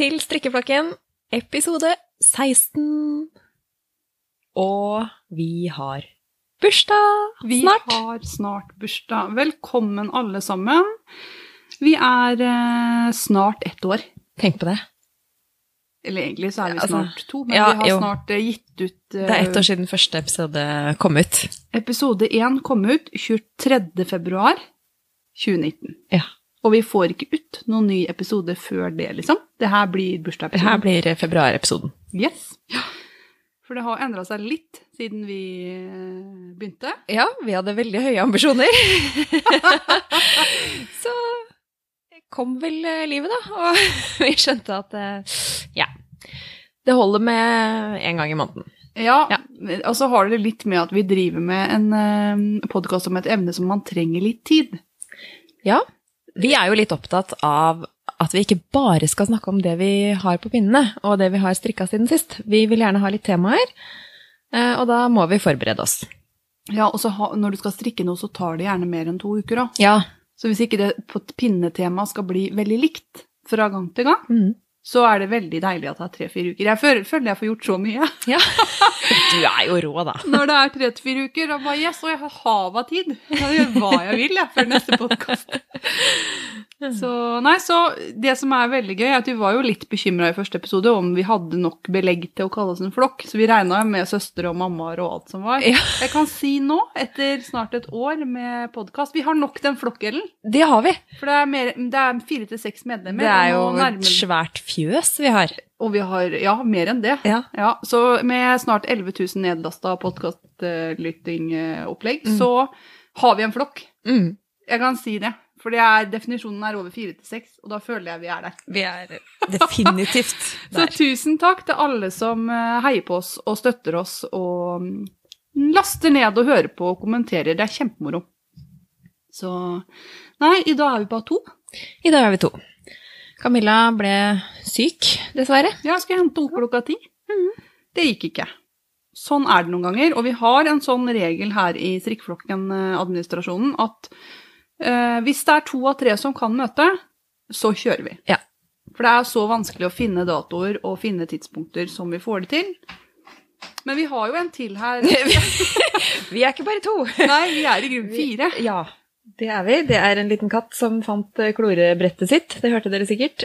Til Strikkeflokken, episode 16. Og vi har bursdag Vi snart. har snart bursdag. Velkommen alle sammen. Vi er eh, snart ett år. Tenk på det. Eller egentlig så er vi Altså, snart to, men ja, vi har jo. snart eh, gitt ut eh, Det er ett år siden første episode kom ut. Episode én kom ut 23. februar 2019. Ja. Og vi får ikke ut noen ny episode før det, liksom. Det her blir Det her blir februarepisoden. Yes. Ja. For det har endra seg litt siden vi eh, begynte. Ja, vi hadde veldig høye ambisjoner. Så kom vel eh, livet, da. Og vi skjønte at eh, ja. Det holder med én gang i måneden. Ja, Ja. og så har det litt med at vi driver med en podkast om et emne som man trenger litt tid. Ja, vi er jo litt opptatt av at vi ikke bare skal snakke om det vi har på pinnene, og det vi har strikka siden sist. Vi vil gjerne ha litt temaer, eh, og da må vi forberede oss. Ja, og så ha, når du skal strikke noe, så tar det gjerne mer enn to uker òg. Ja. Så hvis ikke det på pinnetema skal bli veldig likt fra gang til gang, Mm. Så er det veldig deilig at det er tre-fire uker. Jeg føler, føler jeg får gjort så mye. ja. Du er jo rå, da. Når det er tre-fire uker, og bare yes, og jeg har hav av tid. Jeg kan gjøre hva jeg vil jeg, før neste podkast. Så, nei, så det som er veldig gøy, er at vi var jo litt bekymra i første episode om vi hadde nok belegg til å kalle oss en flokk, så vi regna med søstre og mammaer og alt som var. Ja. Jeg kan si nå, etter snart et år med podkast, vi har nok den flokkdelen. Det har vi. For det er, mer, det er fire til seks medlemmer. Det er jo et svært fjøs vi har. Og vi har ja, mer enn det. Ja. Ja, så med snart 11 000 nedlasta podkastlyttingopplegg, Mm. så har vi en flokk. Mm. Jeg kan si det. For det er, definisjonen er over fire til seks, og da føler jeg vi er der. Vi er definitivt der. Så tusen takk til alle som eh, heier på oss og støtter oss og mm, laster ned og hører på og kommenterer. Det er kjempemoro. Så Nei, i dag er vi bare to. I dag er vi to. Camilla ble syk, dessverre. Ja, jeg skal hente henne klokka ti. Det gikk ikke. Sånn er det noen ganger. Og vi har en sånn regel her i Strikkeflokken-administrasjonen at eh, hvis det er to av tre som kan møte, så kjører vi. Ja. For det er så vanskelig å finne datoer og finne tidspunkter som vi får det til. Men vi har jo en til her. Vi er ikke bare to. Nei, vi er i grunnen fire. Ja, det er vi. Det er en liten katt som fant eh, klorebrettet sitt. Det hørte dere sikkert.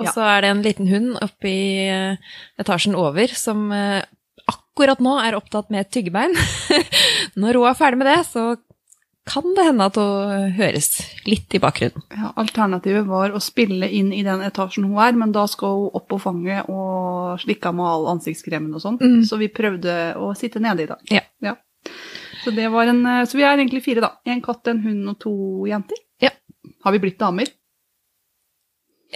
Og Ja. så er det en liten hund oppe i eh, etasjen over som eh, akkurat nå er opptatt med et tyggebein. Når hun er ferdig med det, så kan det hende at hun høres litt i bakgrunnen. Ja, alternativet var å spille inn i den etasjen hun er, men da skal hun opp på fanget og slikke av med all ansiktskremen og sånn. Mm. Så vi prøvde å sitte nede i dag. Ja. Så, det var en, eh, så vi er egentlig fire, da. En katt, en hund og to jenter. Ja. Har vi blitt damer?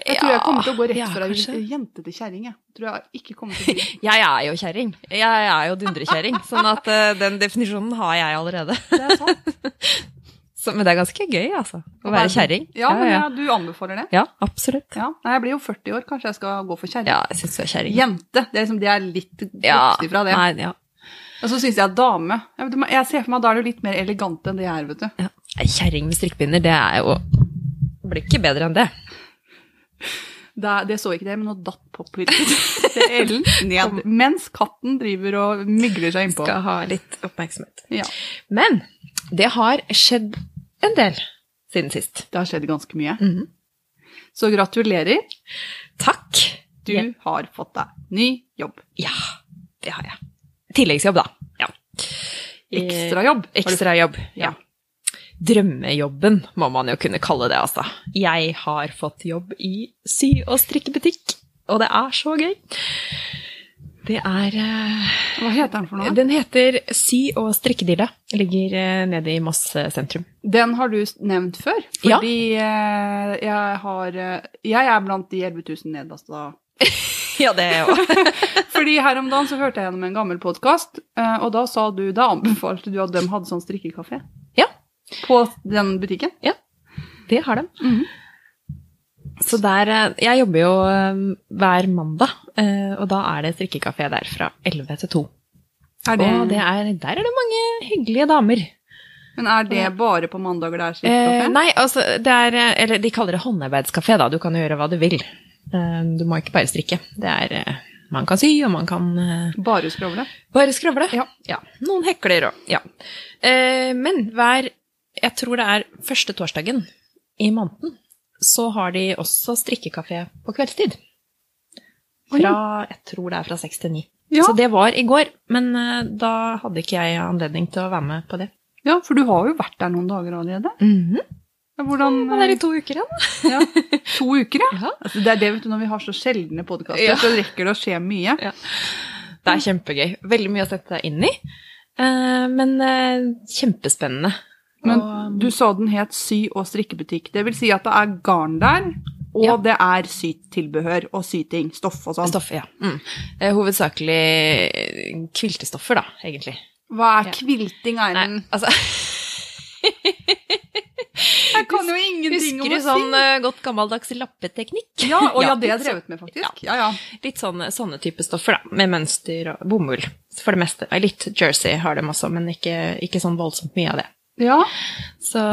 Jeg tror jeg kommer til å gå rett ja, fra kanskje. jente til kjerring. Jeg. tror jeg ikke kommer til å bli Jeg er jo kjerring. Jeg er jo dundrekjerring. Sånn at uh, den definisjonen har jeg allerede. Det er sant. Så, men det er ganske gøy, altså. Å være kjerring. Ja, men ja. du anbefaler det? ja, absolutt. Ja. Nei, jeg blir jo 40 år, kanskje jeg skal gå for kjerring. Ja, jeg synes jeg er kjerring. Jente, det er, liksom, de er litt vokst ifra det. Nei, ja. Og så syns jeg dame jeg, ser for meg da er du litt mer elegant enn det jeg er, vet du. Ja. Kjerring med strikkepinner, det er jo blir ikke bedre enn det. Det, det så ikke det, men nå datt pop-lyden til Ellen ned. Mens katten driver og mygler seg innpå. Skal ha litt oppmerksomhet. Ja, Men det har skjedd en del siden sist. det har skjedd ganske mye. Mhm. Så gratulerer. Takk. Du Ja. har fått deg ny jobb. Ja, det har jeg. Tilleggsjobb, da. Ja. Ekstrajobb. Ekstrajobb. Ja. Drømmejobben må man jo kunne kalle det, altså. Jeg har fått jobb i sy- og strikkebutikk, og det er så gøy. Det er eh, Hva heter den for noe? Den heter Sy- og strikkedille. Ligger eh, nede i Moss eh, sentrum. Den har du nevnt før. Fordi ja. jeg har Jeg er blant de 11 000 nedlasta Ja, det er jeg òg. Fordi her om dagen så hørte jeg gjennom en gammel podkast, og da sa du, da anbefalte du at de hadde sånn strikkekafé. Ja. På den butikken. Ja, Det har de. Mhm. Så der eh, Jeg jobber jo eh, hver mandag, eh, og da er det strikkekafé der fra 11 til 2. Er det, Og det er, der er det mange hyggelige damer. Men er det bare på mandager det er Eh, nei, altså det er Eller de kaller det håndarbeidskafé, da. Du kan gjøre hva du vil. Du må ikke bare strikke. Det er Man kan sy, og man kan Bare skravle. bare skravle. Ja. Noen hekler og Ja. Eh, Men hver Jeg tror det er første torsdagen i måneden, så har de også strikkekafé på kveldstid. Fra Jeg tror det er fra seks til ni. Ja. Så det var i går, men eh, da hadde ikke jeg anledning til å være med på det. ja, for du har jo vært der noen dager allerede. Mm -hmm. Hvordan ja, det er i to uker igjen. ja. To uker, ja. Ja. Altså, det er det vet du, når vi har så sjeldne podkaster, Ja. så rekker det å skje mye. Det er kjempegøy. Veldig mye å sette deg inn i. Eh, Men eh, kjempespennende. Men Og- du sa den het sy- og strikkebutikk. Det vil si at det er garn der, og Ja. det er sytilbehør og syting, stoff og sånn. Stoff, ja. Mm. Eh, Hovedsakelig eh, kviltestoffer, da, egentlig. Hva er Ja. kvilting, Nei, altså Jeg kan jo ingenting om å si. Husker du sånn eh, godt gammeldags lappeteknikk? Ja, og ja, Ja, det har jeg drevet med, faktisk. Ja, ja. Litt sånne, sånne type stoffer, da. Med mønster og bomull. For det meste. Litt jersey har de også, men ikke, ikke sånn voldsomt mye av det. Ja. Så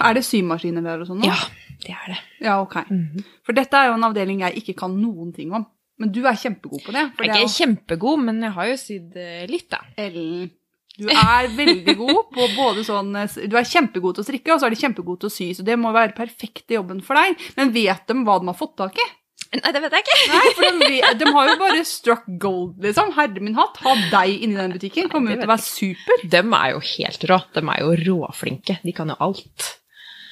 Er det symaskiner der og sånn nå? ja, det er det. Ja, ok. Mhm. For dette er jo en avdeling jeg ikke kan noen ting om. Men du er kjempegod på det. Jeg er er ikke kjempegod, men jeg har jo sydd eh, litt, da. Ellen. Du er veldig god på både sånn Du er kjempegod til å strikke, og så er du kjempegod til å sy, så det må være perfekt i jobben for deg. Men vet de hva de har fått tak i? Nei, det vet jeg ikke. Nei, for de, de har jo bare struck gold, liksom. Herre min hatt, ha deg inni den butikken. Kommer jo til å være super. De er jo helt rå. De er jo råflinke. De kan jo alt.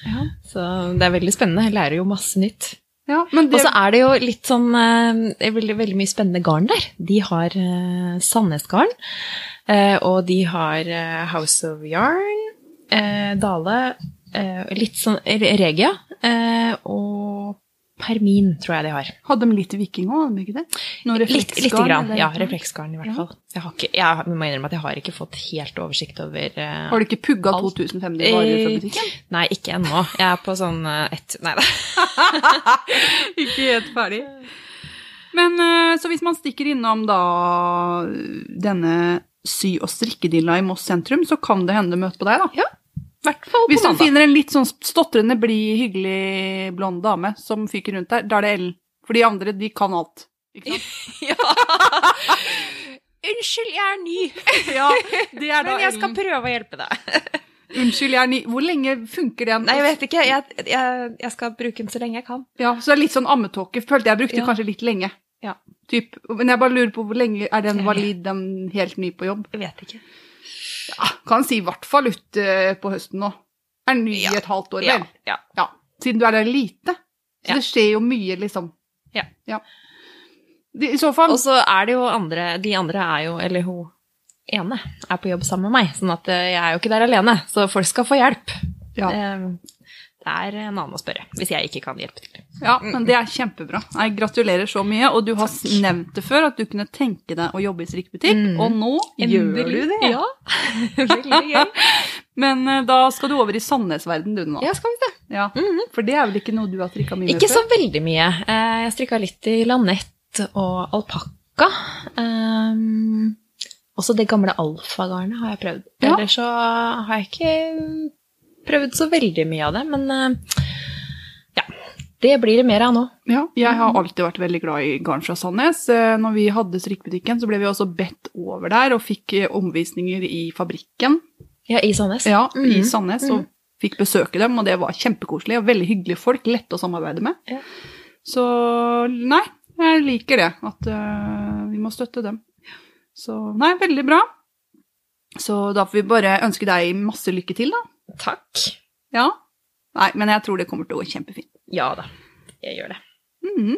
Ja. Så det er veldig spennende. Jeg lærer jo masse nytt. Ja, det... Og så er det jo litt sånn eh, det veldig, veldig mye spennende garn der. De har uh, Sandnes-garn, eh, og de har uh, House of Yarn, Dale, litt sånn Regia, og Permin tror jeg de har. hadde de litt viking òg, hadde de ikke det? Noe Litt, lite grann. eller? Ja, refleksgarn i hvert Ja. fall. Jeg, har ikke, jeg må innrømme at jeg har ikke fått helt oversikt over uh, Har du ikke pugga Alt. 2500 varer fra butikken? Nei, ikke ennå. Jeg er på sånn uh, ett Nei da. ikke helt ferdig. Men uh, så hvis man stikker innom da denne sy- og strikkedilla i Moss sentrum, så kan det hende møte på deg, da. På Hvis du mandag. finner en litt sånn stotrende, blid, hyggelig blond dame som fyker rundt der, da er det Ellen. For de andre, de kan alt. Ikke sant? Ja. Unnskyld, jeg er ny, Ja, det er da men jeg skal Ellen. prøve å hjelpe deg. Unnskyld, jeg er ny. Hvor lenge funker den? Nei, jeg vet ikke. Jeg, jeg, jeg skal bruke den så lenge jeg kan. Ja, så det er litt sånn ammetåke. Følte jeg brukte Ja. kanskje litt lenge. Ja. Typ, men jeg bare lurer på hvor lenge er den valid, den helt ny på jobb? Jeg vet ikke. Ja, kan si i hvert fall ut eh, på høsten nå. Er ny Ja. i et halvt år, vel? ja. Ja. Siden du er der lite. Så Ja. det skjer jo mye, liksom. Ja. Det, I så fall Og så er det jo andre De andre er jo Eller hun ene er på jobb sammen med meg, sånn at eh, jeg er jo ikke der alene. Så folk skal få hjelp. ja. Det er en annen å spørre, hvis jeg ikke kan hjelpe til. ja, men det er kjempebra. Jeg gratulerer så mye. Og du har Takk. nevnt det før, at du kunne tenke deg å jobbe i strikkebutikk. Mm. Og nå gjør du det. Ja. Veldig gøy. Men eh, da skal du over i Sandnes-verden, du nå. Ja, skal vi se. Ja. For det er vel ikke noe du har strikka mye Ikke med så veldig mye. Eh, Jeg strikka litt i lanett og alpakka. Um, også det gamle alfagarnet har jeg prøvd. Ja. Eller så har jeg ikke prøvd så veldig mye av det, men eh, ja. Det blir det mer av nå. Ja, jeg har alltid vært veldig glad i garn fra Sandnes. Eh, Når vi hadde strikkebutikken, så ble vi også bedt over der og fikk eh, omvisninger i fabrikken Ja, i Sandnes. ja, i Mhm. Sandnes, og fikk besøke dem, og det var kjempekoselig og veldig hyggelige folk, lette å samarbeide med. Ja. Så nei, jeg liker det, at uh, vi må støtte dem. Så nei, veldig bra. Så da får vi bare ønske deg masse lykke til, da. Takk. Ja. Nei, men jeg tror det kommer til å gå kjempefint. Ja da, jeg gjør det. Mhm.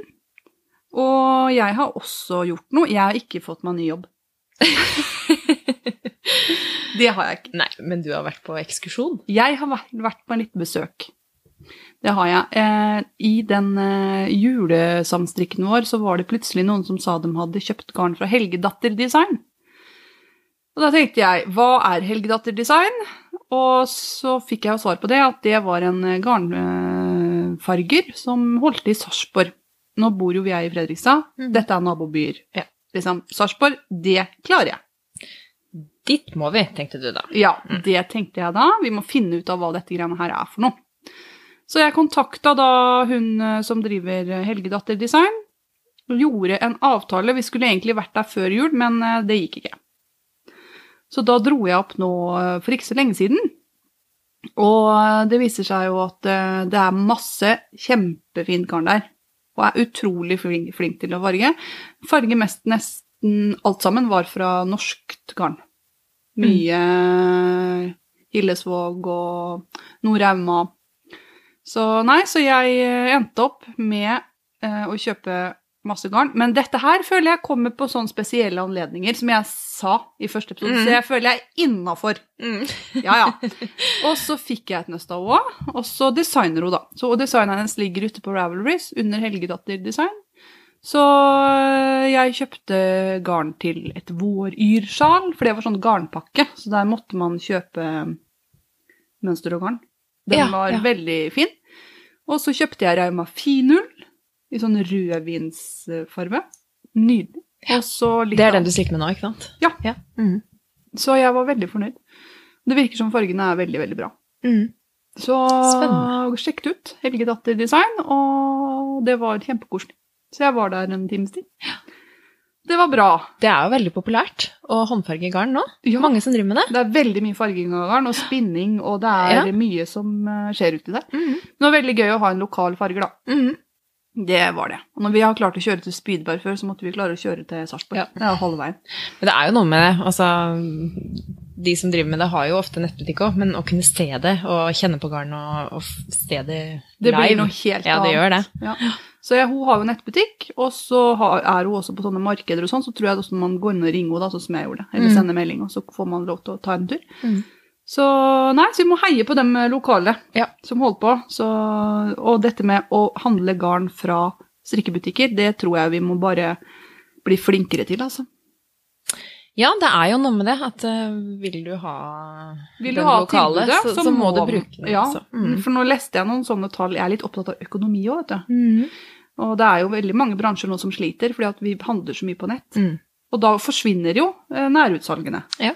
Og jeg har også gjort noe. Jeg har ikke fått meg ny jobb. det har jeg ikke. Nei, men du har vært på ekskursjon? Jeg har vært, vært på en liten besøk. Det har jeg. Eh, I den eh, julesamstrikken vår så var det plutselig noen som sa de hadde kjøpt garn fra Helgedatter Design. Og da tenkte jeg, hva er helgedatterdesign? Og så fikk jeg jo svar på det, at det var en eh, garnfarger som holdt til i Sarpsborg. Nå bor jo vi i Fredrikstad. Mhm. Dette er nabobyer. Ja. Liksom, Sarpsborg, det klarer jeg. Dit må vi, tenkte du da. Ja, det tenkte jeg da. Vi må finne ut av hva dette greiene her er for noe. Så jeg kontakta da hun eh, som driver helgedatterdesign, Helgedatter Design, og gjorde en avtale. Vi skulle egentlig vært der før jul, men eh, det gikk ikke. Så da dro jeg opp nå eh, for ikke så lenge siden. Og eh, det viser seg jo at eh, det er masse kjempefint garn der. Og er utrolig flink, flink til å farge. Farger mest nesten alt sammen var fra norskt garn. Mye Hillesvåg og Nord-Rauma. Så nei, så jeg endte opp med å kjøpe masse garn. Men dette her føler jeg kommer på sånne spesielle anledninger, som jeg sa i første episode. Mm. Så jeg føler jeg er innafor. Mm. Ja, ja. Og så fikk jeg et nøst av henne, og så designer hun, da. Så og designen hennes ligger ute på Ravelries under Helgedatter Design. Så øh, jeg kjøpte garn til et våryrsjal, for det var sånn garnpakke, så der måtte man kjøpe mønster og garn. Den Ja, var ja. veldig fin. Og så kjøpte jeg Rauma finull i sånn rødvinsfarve. Nydelig. Og så litt Det er den du stikker med nå, ikke sant? Ja. ja. Mm. Så jeg var veldig fornøyd. Det virker som fargene er veldig, veldig bra. Mm. Så Spennende. sjekk det ut. Helgedatter Design, og det var kjempekoselig. Så jeg var der en times tid. Det var bra. Det er jo veldig populært å håndfarge garn nå. Ja, Mange som driver med det. det er veldig mye farging av garn og spinning, og det er Ja. mye som eh, skjer uti der. Mm. Det var veldig gøy å ha en lokal farger, da. Mm. Det var det. Og når vi har klart å kjøre til Spydberg før, så måtte vi klare å kjøre til Sarpsborg. Ja. Det er halve veien. Men det er jo noe med det. Altså, de som driver med det, har jo ofte nettbutikk òg, men å kunne se det og kjenne på garn og, og se det Det blir noe helt Ja, det gjør det. Ja. Så ja, hun har jo nettbutikk, og så har, er hun også på sånne markeder og sånn, så tror jeg også man går inn og ringer henne, sånn som jeg gjorde, eller Mm. sender melding, og så får man lov til å ta en tur. Mm. Så nei, så vi må heie på dem lokale Ja. som holder på. Så, og dette med å handle garn fra strikkebutikker, det tror jeg vi må bare bli flinkere til, altså. Ja, det er jo noe med det at eh, vil du ha Vil du den ha lokale, tilbudet, så, så må du bruke den. Ja. Mm. for nå leste jeg noen sånne tall. Jeg er litt opptatt av økonomi òg, vet du. Mm. Og det er jo veldig mange bransjer nå som sliter, fordi at vi handler så mye på nett. Mm. Og da forsvinner jo eh, nærutsalgene. Ja.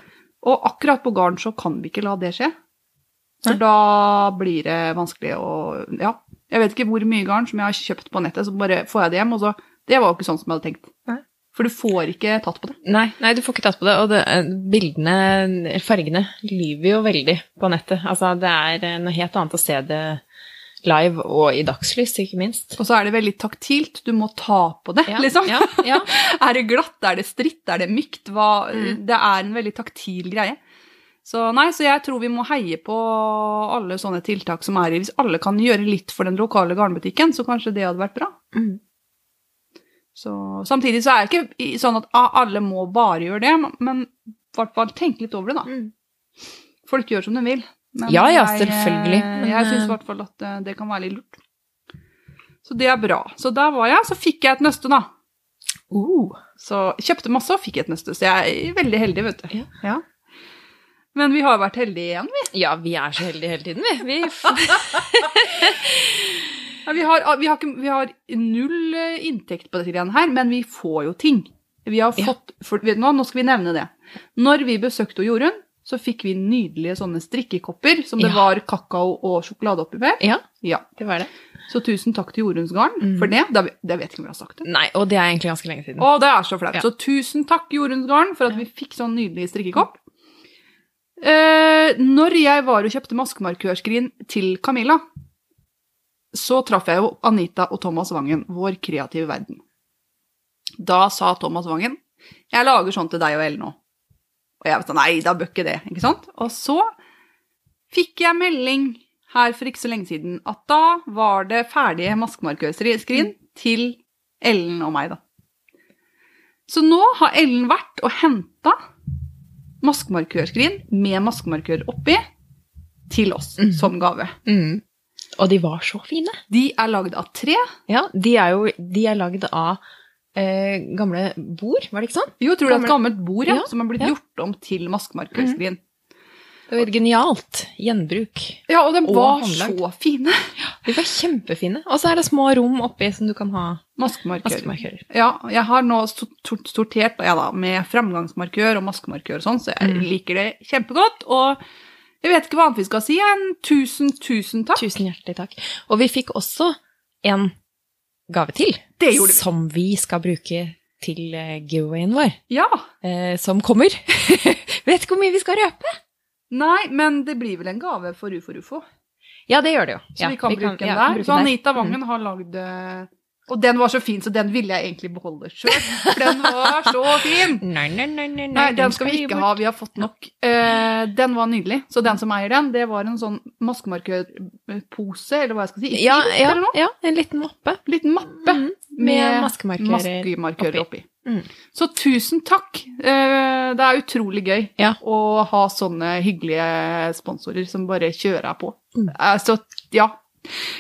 Og akkurat på garn så kan vi ikke la det skje. For Nei. da blir det vanskelig å Ja. Jeg vet ikke hvor mye garn som jeg har kjøpt på nettet, så bare får jeg det hjem, og så Det var jo ikke sånn som jeg hadde tenkt. Nei. For du får ikke tatt på det. Nei, nei, du får ikke tatt på det. Og det, eh, bildene, fargene, lyver jo veldig på nettet. Altså, det er eh, noe helt annet å se det live og i dagslys, ikke minst. Og så er det veldig taktilt. Du må ta på det, Ja, liksom. Ja, ja. Er det glatt, er det stritt, er det mykt? Hva, Mm. Det er en veldig taktil greie. Så nei, så jeg tror vi må heie på alle sånne tiltak som er i Hvis alle kan gjøre litt for den lokale garnbutikken, så kanskje det hadde vært bra. Mm. Så, samtidig så er det ikke sånn at ah, alle må bare gjøre det, men i hvert fall tenk litt over det, da. Mm. Folk gjør som de vil. Men Ja, ja, selvfølgelig, eh, men, jeg syns eh, i hvert fall at eh, det kan være litt lurt. Så det er bra. Så der var jeg. Så fikk jeg et nøste, da. Uh. Så kjøpte masse og fikk et nøste, så jeg er veldig heldig, vet du. Ja. Men vi har vært heldige igjen, vi. Ja, vi er så heldige hele tiden, vi. vi Ja, vi, har, vi, har ikke, vi har null eh, inntekt på dette greiene her, men vi får jo ting. Vi har Ja. for, vet du hva, Nå skal vi nevne det. Når vi besøkte Jorunn, så fikk vi nydelige sånne strikkekopper som det Ja. var kakao og sjokolade oppi med. ja, Ja. det var det. Så tusen takk til Jorunns Garn Mm. for det. Det, vet ikke om vi har sagt det. Nei, og det er egentlig ganske lenge siden. Å, det er så flaut. Ja. Så tusen takk, Jorunns Garn, for at vi fikk sånn nydelig strikkekopp. Eh, når jeg var og kjøpte maskemarkørskrin til Camilla, så traff jeg jo Anita og Thomas Wangen, vår kreative verden. Da sa Thomas Wangen jeg lager sånn til deg og Ellen nå. Og jeg vet sånn, nei, da bør ikke det, ikke sant? Og så fikk jeg melding her for ikke så lenge siden at da var det ferdige maskemarkørskrin til Ellen og meg, da. Så nå har Ellen vært og henta maskemarkørskrin med maskemarkør oppi til oss mm. som gave. Mm. Og de var så fine. De er lagd av tre. Ja, de er jo de er lagd av eh, gamle bord, var det ikke sånn? Jo, jeg tror det er et gammelt bord ja, Ja, som er blitt ja. gjort om til maskemarkørskrin. Det var et genialt gjenbruk. Ja, og de var håndlagd. så fine. De var kjempefine. Og så er det små rom oppi som du kan ha maskemarkører. maskemarkører. Ja, jeg har nå sort- sort- sortert ja, da, med framgangsmarkør og maskemarkør og sånn, så jeg Mm. liker det kjempegodt. Og Jeg vet ikke hva annet vi skal si. enn tusen, tusen takk. Tusen hjertelig takk. Og vi fikk også en gave til. Det gjorde vi. Som vi skal bruke til eh, giveawayen vår, Ja. eh, som kommer. Vet ikke hvor mye vi skal røpe. Nei, men det blir vel en gave for Ufo Rufo. Ja, det gjør det jo. Så Ja, vi kan bruke den ja, der. bruke Så den. Anita Wangen har lagd eh, Og den var så fin, så den ville jeg egentlig beholde sjøl. For den var så fin! Nei, nei, nei, nei, Nei, den skal vi ikke ha. Vi har fått nok. Uh, den var nydelig. Så den som eier den, det var en sånn maskemarkørpose, eller hva jeg skal si. Ja, ja, ja, en liten mappe. Liten mappe mm, med maskemarkører. maskemarkører oppi. Mm. Så tusen takk. Eh, det er utrolig gøy Ja. å ha sånne hyggelige sponsorer som bare kjører på. Mm. Eh, Så ja.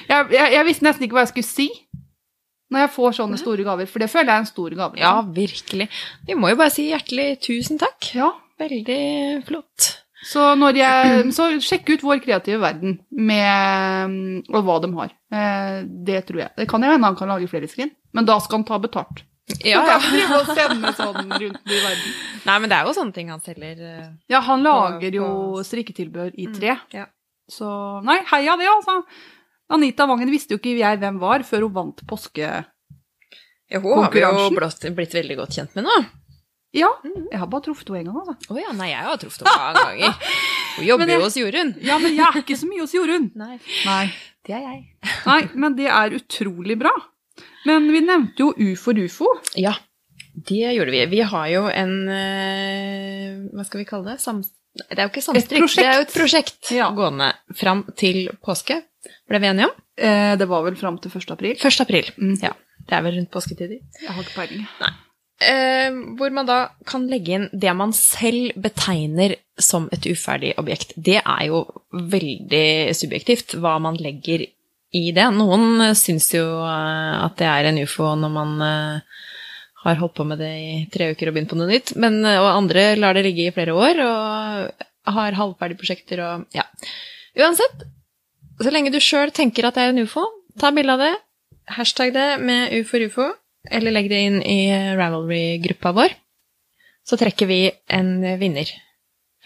Jeg, jeg, jeg visste nesten ikke hva jeg skulle si når jeg får sånne store gaver, for det føler jeg er en stor gave. Ja, liksom. virkelig. Vi må jo bare si hjertelig tusen takk. ja. Veldig flott. Så, når jeg, så sjekk ut Vår kreative verden med, mm, og hva de har. Eh, det tror jeg. Det kan jo hende han kan lage flere skrin, men da skal han ta betalt. Ja, ja. sånn rundt i verden. Nei, men det er jo sånne ting han selger. eh, Ja, han lager jo strikketilbehør i tre. Ja. Så nei, heia det, altså. Anita Wangen visste jo ikke jeg hvem var før hun vant påskekonkurransen. Ja, hun har vi jo blitt, blitt veldig godt kjent med nå. Ja, Mm. jeg har bare truffet henne en gang, altså. Å ja, nei, jeg har truffet henne mange ganger. Hun jobber jo hos Jorunn. Ja, men jeg er ikke så mye hos Jorunn. Nei, Nei. det er jeg. nei, men det er utrolig bra. Men vi nevnte jo U for ufo. Ja, det gjorde vi. Vi har jo en eh, Hva skal vi kalle det? Sam, det er jo ikke prosjekt. det er jo et prosjekt Ja. gående fram til påske. Ble vi enige om? Eh, det var vel fram til 1. april. 1. april. Mm. Ja, det er vel rundt påsketider. Jeg har ikke peiling. Eh, hvor man da kan legge inn det man selv betegner som et uferdig objekt. Det er jo veldig subjektivt hva man legger i det. Noen syns jo eh, at det er en ufo når man eh, har holdt på med det i tre uker og begynt på noe nytt, men, eh, og andre lar det ligge i flere år og har halvferdige prosjekter og ja. Uansett, så lenge du sjøl tenker at det er en ufo, ta bilde av det, hashtag det med u for ufo, eller legg det inn i Ravelry-gruppa vår. Så trekker vi en vinner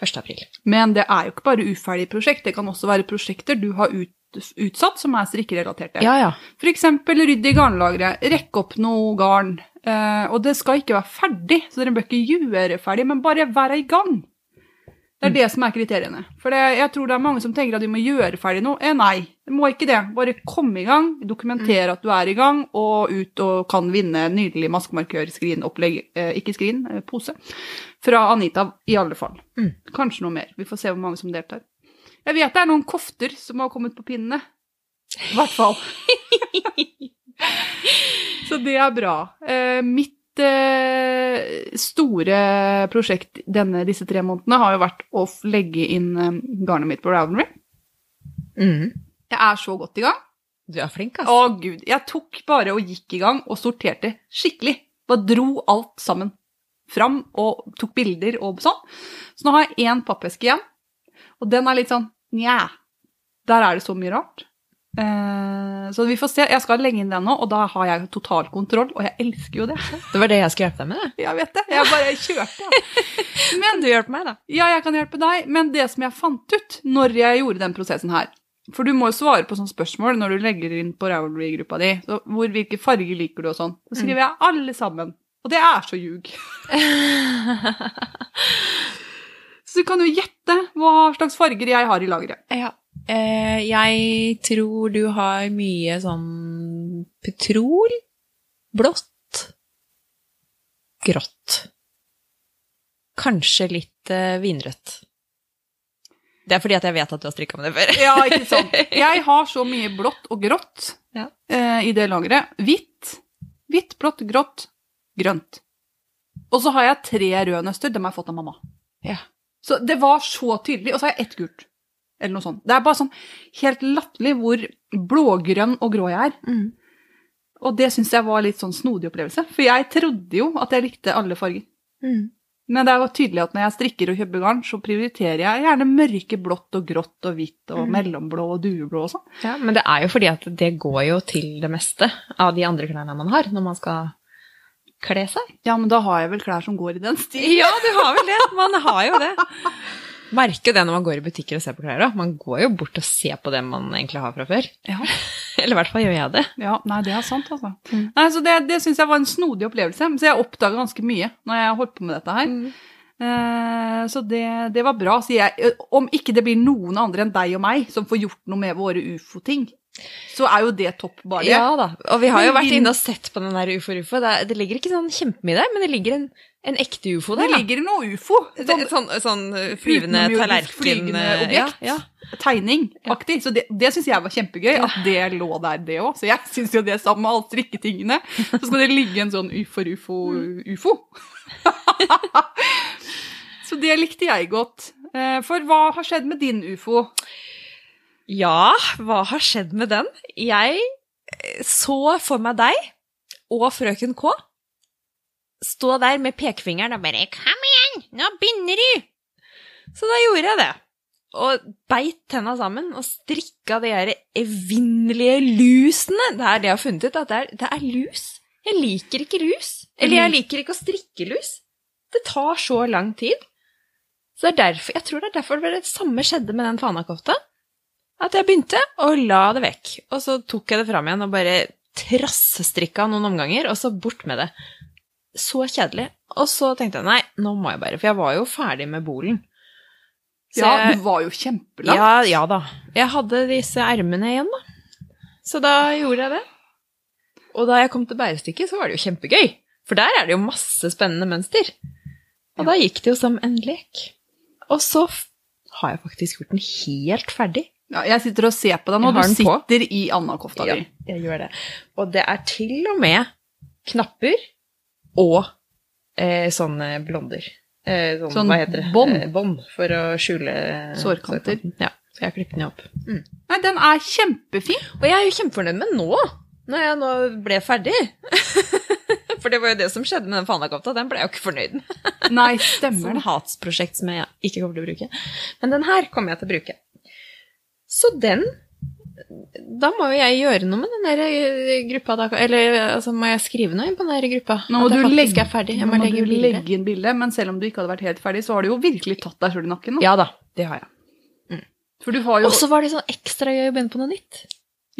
1. april. Men det er jo ikke bare uferdige prosjekt, det kan også være prosjekter du har ut, utsatt som er strikkerelaterte. Ja, ja. For eksempel rydd i garnlageret, rekke opp noe garn. Eh, og det skal ikke være ferdig, så dere bør ikke gjøre ferdig, men bare være i gang. Det er det som er kriteriene. For det, jeg tror det er mange som tenker at du må gjøre ferdig noe. Eh, nei, du må ikke det. Bare komme i gang, dokumentere at du er i gang, og ut og kan vinne nydelig maskemarkør-skrinopplegg, eh, ikke skrin, eh, pose, fra Anita i alle fall. Mm. Kanskje noe mer. Vi får se hvor mange som deltar. Jeg vet det er noen kofter som har kommet på pinnene. I hvert fall. Så det er bra. Eh, mitt store prosjekt denne, disse tre månedene har jo vært å legge inn eh, garnet mitt på Roundry. Mm. Jeg er så godt i gang. Du er flink, ass. Å, gud. Jeg tok bare og gikk i gang og sorterte skikkelig. Bare dro alt sammen fram og tok bilder og sånn. Så nå har jeg én pappeske igjen, og den er litt sånn nja. Der er det så mye rart. Eh, så vi får se. Jeg skal legge inn den nå, og da har jeg total kontroll, og jeg elsker jo det. Det var det jeg skulle hjelpe deg med, det. Jeg vet det. Jeg bare kjørte, ja. Men du hjelper meg, da. Ja, jeg kan hjelpe deg, men det som jeg fant ut når jeg gjorde den prosessen her For du må jo svare på sånne spørsmål når du legger inn på Ravelry-gruppa di. Så hvor, hvilke farger liker du og sånn. Så skriver jeg alle sammen. Og det er så ljug. Så du kan jo gjette hva slags farger jeg har i lageret. Ja. Eh, jeg tror du har mye sånn petrol, blått, grått. Kanskje litt eh, vinrødt. Det er fordi jeg vet at du har strikka med det før. Ja, ikke sant. Jeg har så mye blått og grått Ja. eh, i det lageret. Hvitt, hvitt, blått, grått, grønt. Og så har jeg tre røde nøster. Dem har jeg fått av mamma. Ja. Så det var så tydelig. Og så har jeg ett gult. Eller noe sånt. Det er bare sånn helt latterlig hvor blågrønn og grå jeg er. Mm. Og det syns jeg var litt sånn snodig opplevelse. For jeg trodde jo at jeg likte alle farger. Mm. Men det er jo tydelig at når jeg strikker og kjøper garn, så prioriterer jeg gjerne mørke blått og grått og hvitt og Mm. mellomblå og dueblå og sånn. Ja, men det er jo fordi at det går jo til det meste av de andre klærne man har, når man skal kle seg. Ja, men da har jeg vel klær som går i den stilen. Ja, du har vel det. Man har jo det. Merker jo det når man går i butikker og ser på klær òg. Man går jo bort og ser på det man egentlig har fra før. Ja. Eller i hvert fall gjør jeg det. Ja, nei, det er sant, altså. Mm. Nei, så Det, det syns jeg var en snodig opplevelse. Så jeg oppdaga ganske mye når jeg holdt på med dette her. Eh, så det, det var bra. sier jeg, om ikke det blir noen andre enn deg og meg som får gjort noe med våre ufo-ting, så er jo det topp bare. Ja da. Og vi har jo vært inne og sett på den der ufo-ufo. Det, det ligger ikke sånn kjempemye der, men det ligger en, en ekte ufo Det der. da. ligger noe ufo. Det- Sånn Sånn, sånn flyvende tallerken flygende eh, objekt. Ja, ja. tegningaktig. Så det, det syns jeg var kjempegøy, at det lå der, det òg. Så jeg syns jo det sammen med alle strikketingene. Så skal det ligge en sånn ufo-ufo-ufo. så det likte jeg godt. Eh, For hva har skjedd med din ufo? Ja, hva har skjedd med den? Jeg eh, så for meg deg og frøken K stå der med pekefingeren og bare 'Kom igjen, nå begynner du!' Så da gjorde jeg det. Og beit tenna sammen og strikka de her evinnelige lusene. Det er det jeg har funnet ut, at det er, det er lus. Jeg liker ikke lus. Eller jeg liker ikke å strikke lus. Det tar så lang tid. Så er derfor, jeg tror det er derfor det samme skjedde med den fanakofta at jeg begynte og la det vekk. Og så tok jeg det fram igjen og bare trassestrikka noen omganger, og så bort med det. Så kjedelig. Og så tenkte jeg nei, nå må jeg bare, for jeg var jo ferdig med bolen. Så Ja, jeg- du var jo kjempelangt. ja, ja da. Jeg hadde disse ermene igjen, da. Så da gjorde jeg det. Og da jeg kom til bærestykket, så var det jo kjempegøy. For der er det jo masse spennende mønster. Og da gikk det jo som en lek. Og så har jeg faktisk gjort den helt ferdig. Ja, jeg sitter og ser på deg nå. Du sitter på. i Anna-kofta Ja, di. jeg gjør det. Og det er til og med knapper og eh, sånne blonder. Eh, sånn, Sånn hva heter det? bånd. Eh, bånd for å skjule Sårkanter. sårkanten. Ja, så jeg har klippet den opp. Nei, den er kjempefin. Og jeg er jo kjempefornøyd med nå, når jeg nå ble ferdig. For det var jo det som skjedde med den fanakofta. Den ble jeg jo ikke fornøyd med. Nei, stemmer Sånn hatsprosjekt som jeg ikke kommer til å bruke. Men den her kommer jeg til å bruke. Så den Da må jo jeg gjøre noe med den der eh, gruppa, da. Eller altså, må jeg skrive noe inn på den der gruppa? Nå må At jeg du legge, er ferdig. Jeg må må legge legge inn bilde, men selv om du ikke hadde vært helt ferdig, så har du jo virkelig tatt deg sjøl i nakken. nå. Ja da, det har jeg. For du har jo Og så var det sånn ekstra gøy å begynne på noe nytt.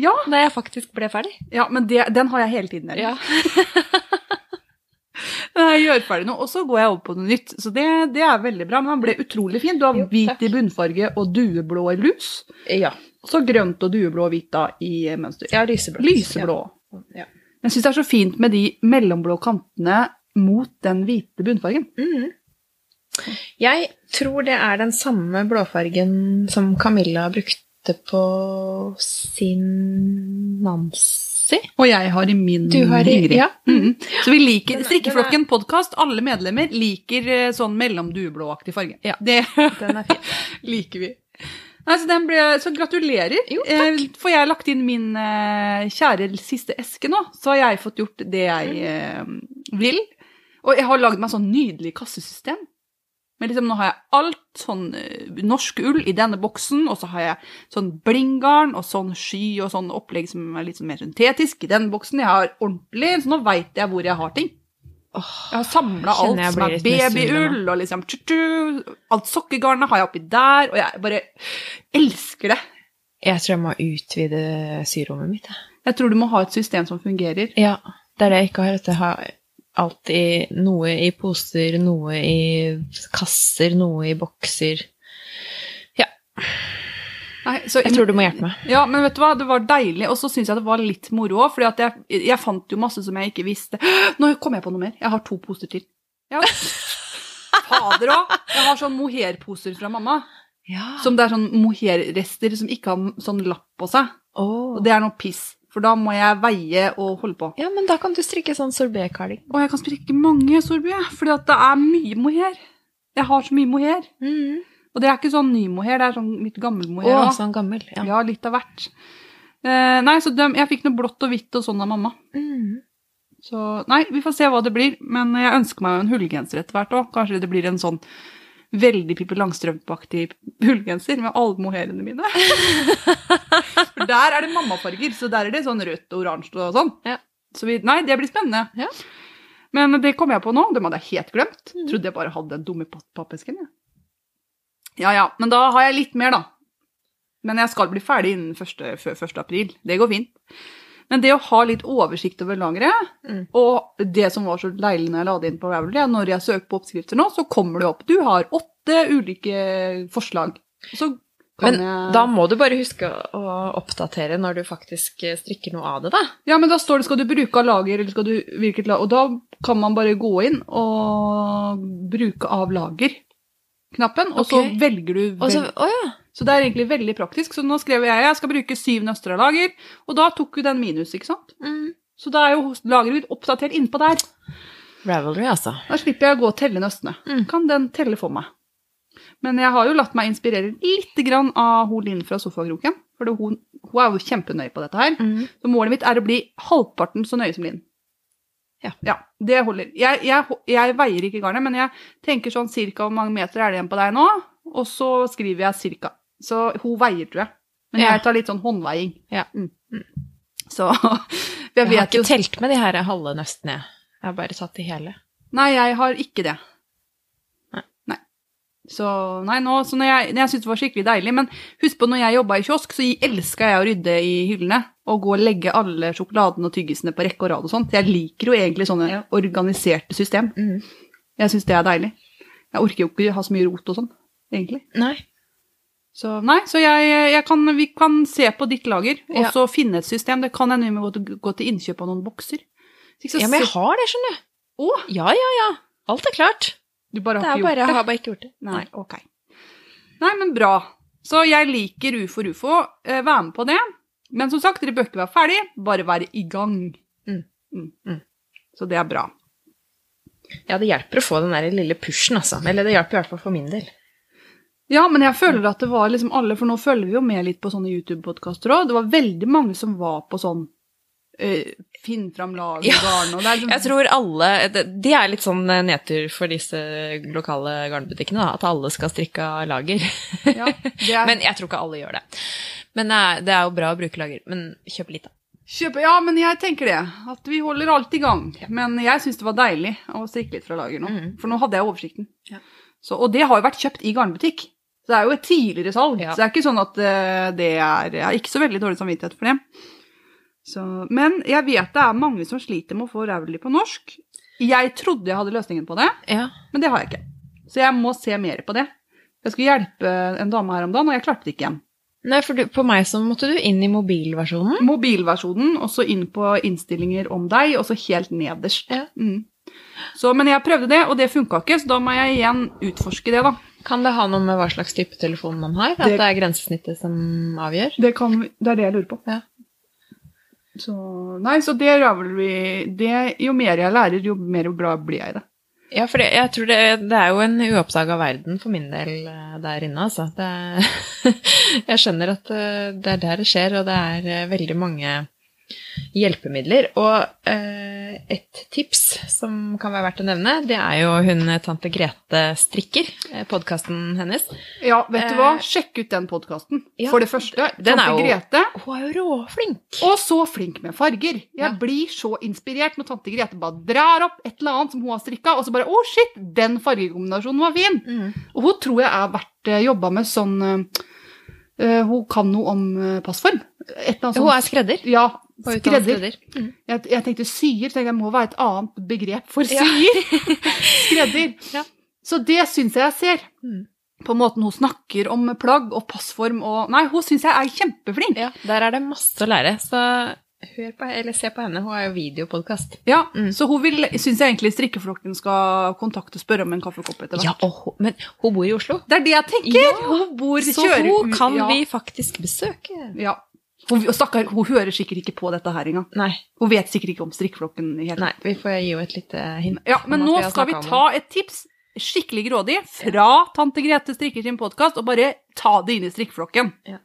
Ja, Da jeg faktisk ble ferdig. ja men det, den har jeg hele tiden. Eller? Ja. Jeg gjør ferdig noe, og så går jeg over på noe nytt. Så det, det er veldig bra. Men den ble utrolig fin. Du har Jo, hvit takk. i bunnfarge og dueblå i lus. ja. Og så grønt og dueblå og hvit da i mønster. Ja, lyseblå. Lyseblå. Ja. Jeg syns det er så fint med de mellomblå kantene mot den hvite bunnfargen. Mm. Jeg tror det er den samme blåfargen som Camilla brukte på sin Nancy. Og jeg har i min Du har i- Ingrid. ja. Mm. Så vi liker er- Strikkeflokken podkast, alle medlemmer liker eh, sånn mellom dueblåaktig farge. Ja. Det Den er fin. liker vi. Nei, så, den ble, så gratulerer. Jo, Eh, får jeg lagt inn min eh, kjære siste eske nå, så har jeg fått gjort det jeg eh, vil. Og jeg har lagd meg sånn nydelig kassesystem. Men liksom, nå har jeg alt sånn eh, norsk ull i denne boksen, og så har jeg sånn blindgarn og sånn sky og sånn opplegg som er litt sånn mer syntetisk i den boksen. Jeg har ordentlig, så nå veit jeg hvor jeg har ting. Jeg har samla alt som er babyull, og liksom tju-tju, alt sokkegarnet har jeg oppi der, og jeg bare elsker det. jeg tror jeg må utvide syrommet mitt. jeg. Jeg tror du må ha et system som fungerer. Ja, det er det jeg ikke har. At jeg har alt i Noe i poser, noe i kasser, noe i bokser. Nei, så, Jeg tror du må hjelpe meg. Ja, men vet du hva, det var deilig, og så syns jeg det var litt moro òg, for jeg, jeg fant jo masse som jeg ikke visste. Nå kom jeg på noe mer. Jeg har to poser til. Ja. Fader òg! Jeg har sånn mohairposer fra mamma. Ja. Som det er sånn mohairrester som ikke har sånn lapp på seg. Oh. Og det er noe piss, for da må jeg veie og holde på. ja, men da kan du strikke sånn sorbet-cardigan. Og jeg kan strikke mange sorbet, fordi det er mye mohair. Jeg har så mye mohair. Mm. Og det er ikke sånn ny mohair, det er sånn litt gammel mohair. Å, sånn gammel. Ja. Ja, litt av hvert. Eh, nei, så de, jeg fikk noe blått og hvitt og sånn av mamma. Mm. Så nei, vi får se hva det blir. Men jeg ønsker meg jo en hullgenser etter hvert òg. Kanskje det blir en sånn veldig Pippi Langstrømpe-aktig hullgenser med alle mohairene mine. For der er det mammafarger, så der er det sånn rødt og oransje og sånn. Ja. Så vi, nei, det blir spennende. Ja. Men det kom jeg på nå. Dem hadde jeg helt glemt. Mm. Trodde jeg bare hadde den dumme pappesken. Ja. Ja ja, men da har jeg litt mer, da. Men jeg skal bli ferdig innen 1. før 1. april. Det går fint. Men det å ha litt oversikt over lageret, Mm. og det som var så deilig når jeg la det inn på Ravelry, er når jeg søker på oppskrifter nå, så kommer det opp. Du har åtte ulike forslag. Så kan Men jeg da må du bare huske å oppdatere når du faktisk eh, strikker noe av det, da. Ja, men da står det skal du bruke av lager, eller skal du hvilket lager og da kan man bare gå inn og bruke av lager-knappen, og så velger du vel- å ja. Så det er egentlig veldig praktisk. Så nå skrev jeg jeg skal bruke syv nøstre lager, og da tok jo den minus, ikke sant? Mm. Så da er jo lageret mitt oppdatert innpå der. Ravelry, altså. Da slipper jeg å gå og telle nøstene. Mm. Kan den telle for meg. Men jeg har jo latt meg inspirere litt grann av hun Linn fra Sofakroken. For hun, hun er jo kjempenøye på dette her. Mm. Så målet mitt er å bli halvparten så nøye som Linn. Ja. det holder. Jeg, jeg, jeg veier ikke garnet, men jeg tenker sånn cirka hvor mange meter er det igjen på deg nå, og så skriver jeg cirka. Så hun veier, tror jeg. Men jeg tar litt sånn håndveiing. Ja. Mm. Mm. Så jeg Jeg har vet jo ikke telt med de her halve nøstene. Jeg har bare tatt de hele. Nei, jeg har ikke det. Nei. Nei. Så, nei, nå, så når jeg, jeg syntes det var skikkelig deilig, men husk på når jeg jobba i kiosk, så elska jeg å rydde i hyllene og gå og legge alle sjokoladene og tyggisene på rekke og rad og sånt. Jeg liker jo egentlig sånne Ja. organiserte system. Mm. Jeg syns det er deilig. Jeg orker jo ikke ha så mye rot og sånn, egentlig. Nei. Så nei, så jeg, jeg kan, vi kan se på ditt lager, og Ja. så finne et system. Det kan hende vi må gå til, innkjøp av noen bokser. Så Ja, men jeg har det, skjønner du. Å, Ja, ja, ja. Alt er klart. du bare Det er ikke bare, det. jeg har bare ikke gjort det. Nei, ok. Nei, men bra. Så jeg liker ufo ufo. Eh, vær med på det. Men som sagt, dere bør ikke være ferdig, bare være i gang. Mm. Mm. Mm. Så det er bra. Ja, det hjelper å få den der lille pushen, altså. Eller det hjelper i hvert fall for min del. Ja, men jeg føler at det var liksom alle, for nå følger vi jo med litt på sånne YouTube-podkaster òg. Det var veldig mange som var på sånn eh, Finn fram lag Ja. garn og det liksom, Jeg tror alle Det det er litt sånn eh, nedtur for disse lokale garnbutikkene, da. At alle skal strikke av lager. ja, er, Men jeg tror ikke alle gjør det. Men det er, det er jo bra å bruke lager. Men kjøp litt, da. Kjøp, ja, men jeg tenker det. At vi holder alt i gang. Men jeg syns det var deilig å strikke litt fra lager nå. Mhm. For nå hadde jeg oversikten. Ja. Så, og det har jo vært kjøpt i garnbutikk. Så det er jo et tidligere salg. Ja. Så det er ikke sånn at eh, det er Jeg har ikke så veldig dårlig samvittighet for det. Så, men jeg vet det er mange som sliter med å få Rauli på norsk. Jeg trodde jeg hadde løsningen på det, Ja. men det har jeg ikke. Så jeg må se mer på det. Jeg skulle hjelpe en dame her om dagen, og jeg klarte det ikke igjen. Nei, for du, på meg så måtte du inn i mobilversjonen. mobilversjonen, og så inn på innstillinger om deg, og så helt nederst. Ja. Mm. Så, men jeg prøvde det, og det funka ikke, så da må jeg igjen utforske det, da. Kan det ha noe med hva slags type telefon man har? At Det- det er grensesnittet som avgjør? Det, kan, det er det jeg lurer på. Ja. Så, nei, så det er vel vi det, Jo mer jeg lærer, jo mer glad blir jeg i det. Ja, for det, jeg tror det, det er jo en uoppdaga verden for min del eh, der inne, altså. Det, jeg skjønner at eh, det er der det skjer, og det er eh, veldig mange hjelpemidler. Og eh, et tips som kan være verdt å nevne, det er jo hun eh, tante Grete Strikker, eh, podkasten hennes. Ja, vet du hva? Eh, Sjekk ut den podkasten. ja, For det første, den er tante jo- Grete. Hun er jo råflink! Og så flink med farger. Jeg Ja. blir så inspirert når tante Grete bare drar opp et eller annet som hun har strikka, og så bare Å, shit, den fargekombinasjonen var fin! Mm. Og hun tror jeg er vært uh, jobba med sånn Uh, Hun kan noe om eh, passform. Et eller annet Hun er skredder. Ja, skredder. skredder. Mm. Jeg, jeg tenkte syer, tenkte jeg må være et annet begrep for Ja. syer. skredder. Ja. Så det syns jeg jeg ser. Mm. På måten hun snakker om plagg og passform og Nei, hun syns jeg er kjempeflink. Ja, der er det masse å lære, så hør på, eller se på henne. Hun har jo videopodkast. Ja, Mm. Så hun vil, syns jeg egentlig strikkeflokken skal kontakte og spørre om en kaffekopp etter hvert. Ja, hun, men hun bor i Oslo. Det er det jeg tenker! Ja, hun bor Så hun kan ja. vi faktisk besøke. Ja. Hun, stakkar, hun hører sikkert ikke på dette her engang. Nei, Hun vet sikkert ikke om strikkeflokken. i hele nei, vi får gi henne et lite hint. Ja, men nå skal vi ta et tips, skikkelig grådig, fra tante Grete strikker sin podkast, og bare ta det inn i strikkeflokken. Ja.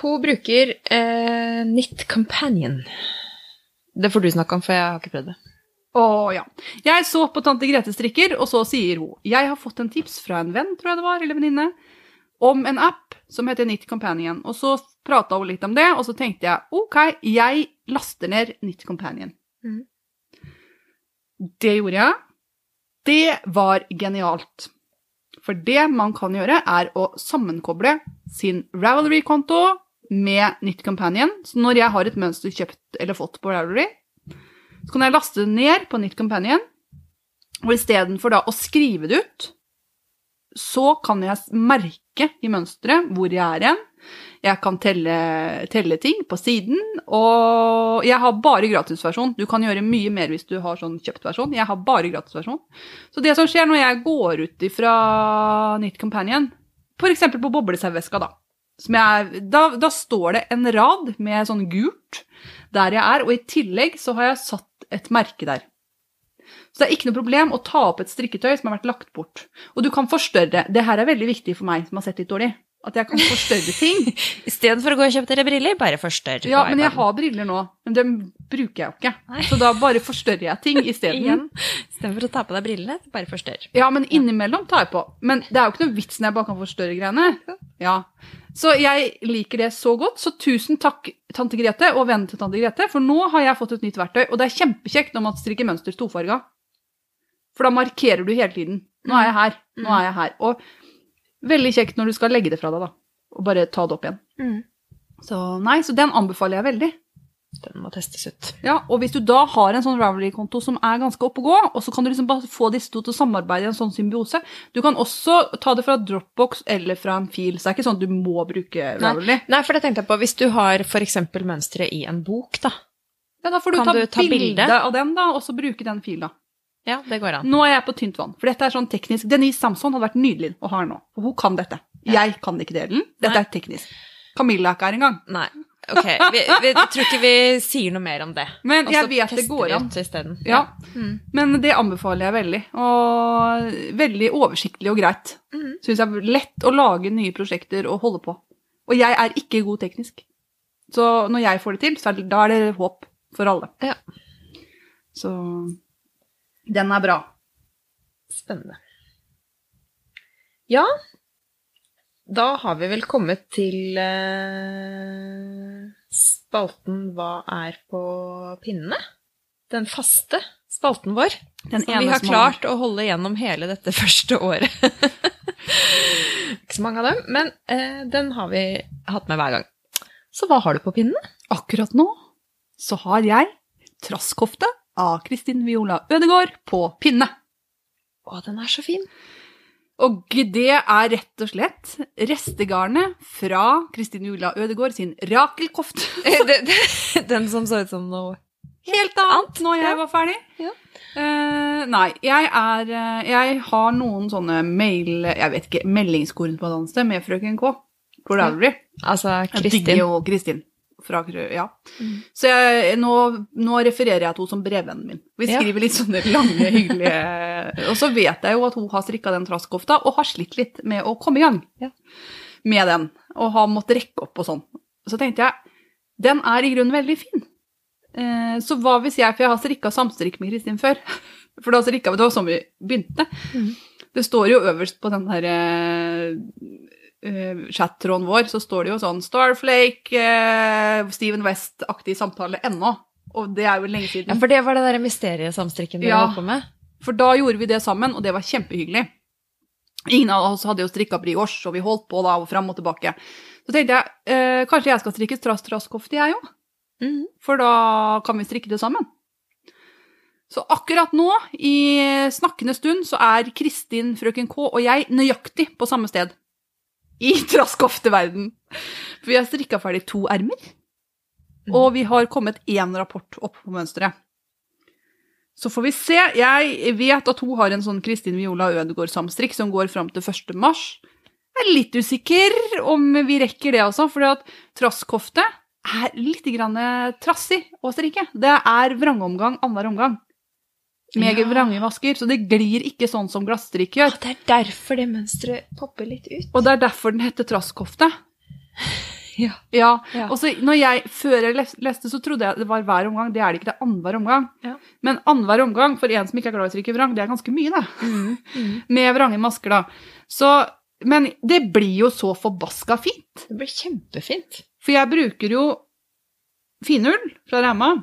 Hun bruker eh, Knit Companion. Det får du snakke om, for jeg har ikke prøvd det. Å ja. Jeg så på tante Grete strikker, og så sier hun Jeg har fått en tips fra en venn, tror jeg det var, eller venninne, om en app som heter Knit Companion. Og så prata hun litt om det, og så tenkte jeg OK, jeg laster ned nytt Companion. Mm. Det gjorde jeg. Det var genialt. For det man kan gjøre, er å sammenkoble sin Ravelry-konto med nytt Companion. Så når jeg har et mønster kjøpt eller fått på Ravelry, så kan jeg laste det ned på nytt Companion, og istedenfor da å skrive det ut, så kan jeg merke i mønsteret hvor jeg er igjen. Jeg kan telle, telle ting på siden, og jeg har bare gratisversjon. Du kan gjøre mye mer hvis du har sånn kjøpt versjon. Jeg har bare gratisversjon. Så det som skjer når jeg går ut fra Knit Companion, f.eks. på bobleserveska, da, jeg, da, da står det en rad med sånn gult der jeg er, og i tillegg så har jeg satt et merke der. Så det er ikke noe problem å ta opp et strikketøy som har vært lagt bort. Og du kan forstørre. Det her er veldig viktig for meg som har sett litt dårlig. At jeg kan forstørre ting. Istedenfor å gå og kjøpe dere briller, bare forstørr. Ja, men jeg har briller nå. Men dem bruker jeg jo ikke. Nei. Så da bare forstørrer jeg ting isteden. Istedenfor å ta på deg brillene, bare forstørr. Ja, men innimellom tar jeg på. Men det er jo ikke noe vits når jeg bare kan forstørre greiene. Ja. Så jeg liker det så godt. Så tusen takk, tante Grete og vennene til tante Grete, for nå har jeg fått et nytt verktøy, og det er kjempekjekt når man strikker mønster tofarga. For da markerer du hele tiden. Nå er jeg her. Nå er jeg her. Og veldig kjekt når du skal legge det fra deg, da. Og bare ta det opp igjen. Mm. Så nei, så den anbefaler jeg veldig. Den må testes ut. Ja, og hvis du da har en sånn Ravelry-konto som er ganske oppe å gå, og så kan du liksom bare få disse to til å samarbeide i en sånn symbiose Du kan også ta det fra Dropbox eller fra en fil, så det er ikke sånn at du må bruke Ravelry. Nei, for det tenkte jeg på. Hvis du har f.eks. mønsteret i en bok, da. Ja, da får du Kan ta, du ta bilde bilde? av den, da, og så bruke den fila. Ja, det går an. Nå er jeg på tynt vann, for dette er sånn teknisk. Denise Samson hadde vært nydelig å ha her nå, for hun kan dette. Jeg kan ikke delen. Dette Nei. er teknisk. Camilla er ikke her engang. Nei. Ok, vi, vi tror ikke vi sier noe mer om det. Men jeg vet det går an. Ja, Mm. men det anbefaler jeg veldig. Og veldig oversiktlig og greit. Mm. Syns jeg er lett å lage nye prosjekter og holde på. Og jeg er ikke god teknisk. Så når jeg får det til, så er det, da er det håp for alle. Ja. Så den er bra. Spennende. Ja, da har vi vel kommet til eh, spalten Hva er på pinnene? Den faste spalten vår. Den Som vi har klart å holde gjennom hele dette første året. Ikke så mange av dem, men eh, den har vi hatt med hver gang. Så hva har du på pinnene? Akkurat nå så har jeg trasskofte av Kristin Viola Ødegård på pinne. Å, den er så fin. Og det er rett og slett restegarnet fra Kristin Jula Ødegård sin Rakelkofte. Den- som så ut som noe Helt annet når jeg var ferdig. Ja. Uh, nei, jeg er eh, Jeg har noen sånne mail... Jeg vet ikke, meldingskorrespondanse med frøken K. På Ravelry. Altså, Jeg digger Kristin. jo Kristin. Fra, ja. Mm. Så jeg, nå, nå refererer jeg til henne som brevvennen min. Vi Ja. skriver litt sånne lange, hyggelige Og så vet jeg jo at hun har strikka den traskofta, og har slitt litt med å komme i gang Ja. med den. Og har måttet rekke opp og sånn. Så tenkte jeg, den er i grunnen veldig fin. Eh, så hva hvis jeg, for jeg har strikka samstrikk med Kristin før. For da strikka vi, det var sånn vi begynte. Mm. Det står jo øverst på den her eh, chattråden vår, så står det jo sånn Starflake, uh, Steven West-aktig samtale ennå. Og det er jo lenge siden. Ja, for det var det der mysteriesamstrikken du Ja. holdt på med? For da gjorde vi det sammen, og det var kjempehyggelig. Ingen av oss hadde jo strikka brioche, og vi holdt på da, og fram og tilbake. Så tenkte jeg, eh, kanskje jeg skal strikke strass-trasskofte, jeg òg? Mhm. For da kan vi strikke det sammen. Så akkurat nå, i snakkende stund, så er Kristin, frøken K og jeg nøyaktig på samme sted. I traskofteverden. For vi har strikka ferdig to ermer. Og vi har kommet én rapport opp på mønsteret. Så får vi se. Jeg vet at hun har en sånn Kristin Viola Ødegaard-samstrikk som går fram til 1. mars. Jeg er litt usikker om vi rekker det også, for traskofte trasskofte er litt grann trassig å strikke. Det er vrangomgang annenhver omgang. Med Ja. vrangevasker, så det glir ikke sånn som glasstrikk gjør. Å, det er derfor det mønsteret popper litt ut. Og det er derfor den heter trasskofte. Ja. Ja, Ja. og så når jeg, Før jeg leste, så trodde jeg det var hver omgang. Det er det ikke, det er annenhver omgang. Ja. Men annenhver omgang, for en som ikke er glad i å strikke vrang, det er ganske mye, det. Mm. Mm. Med vrange masker, da. Så, men det blir jo så forbaska fint. Det blir kjempefint. For jeg bruker jo finull fra Rema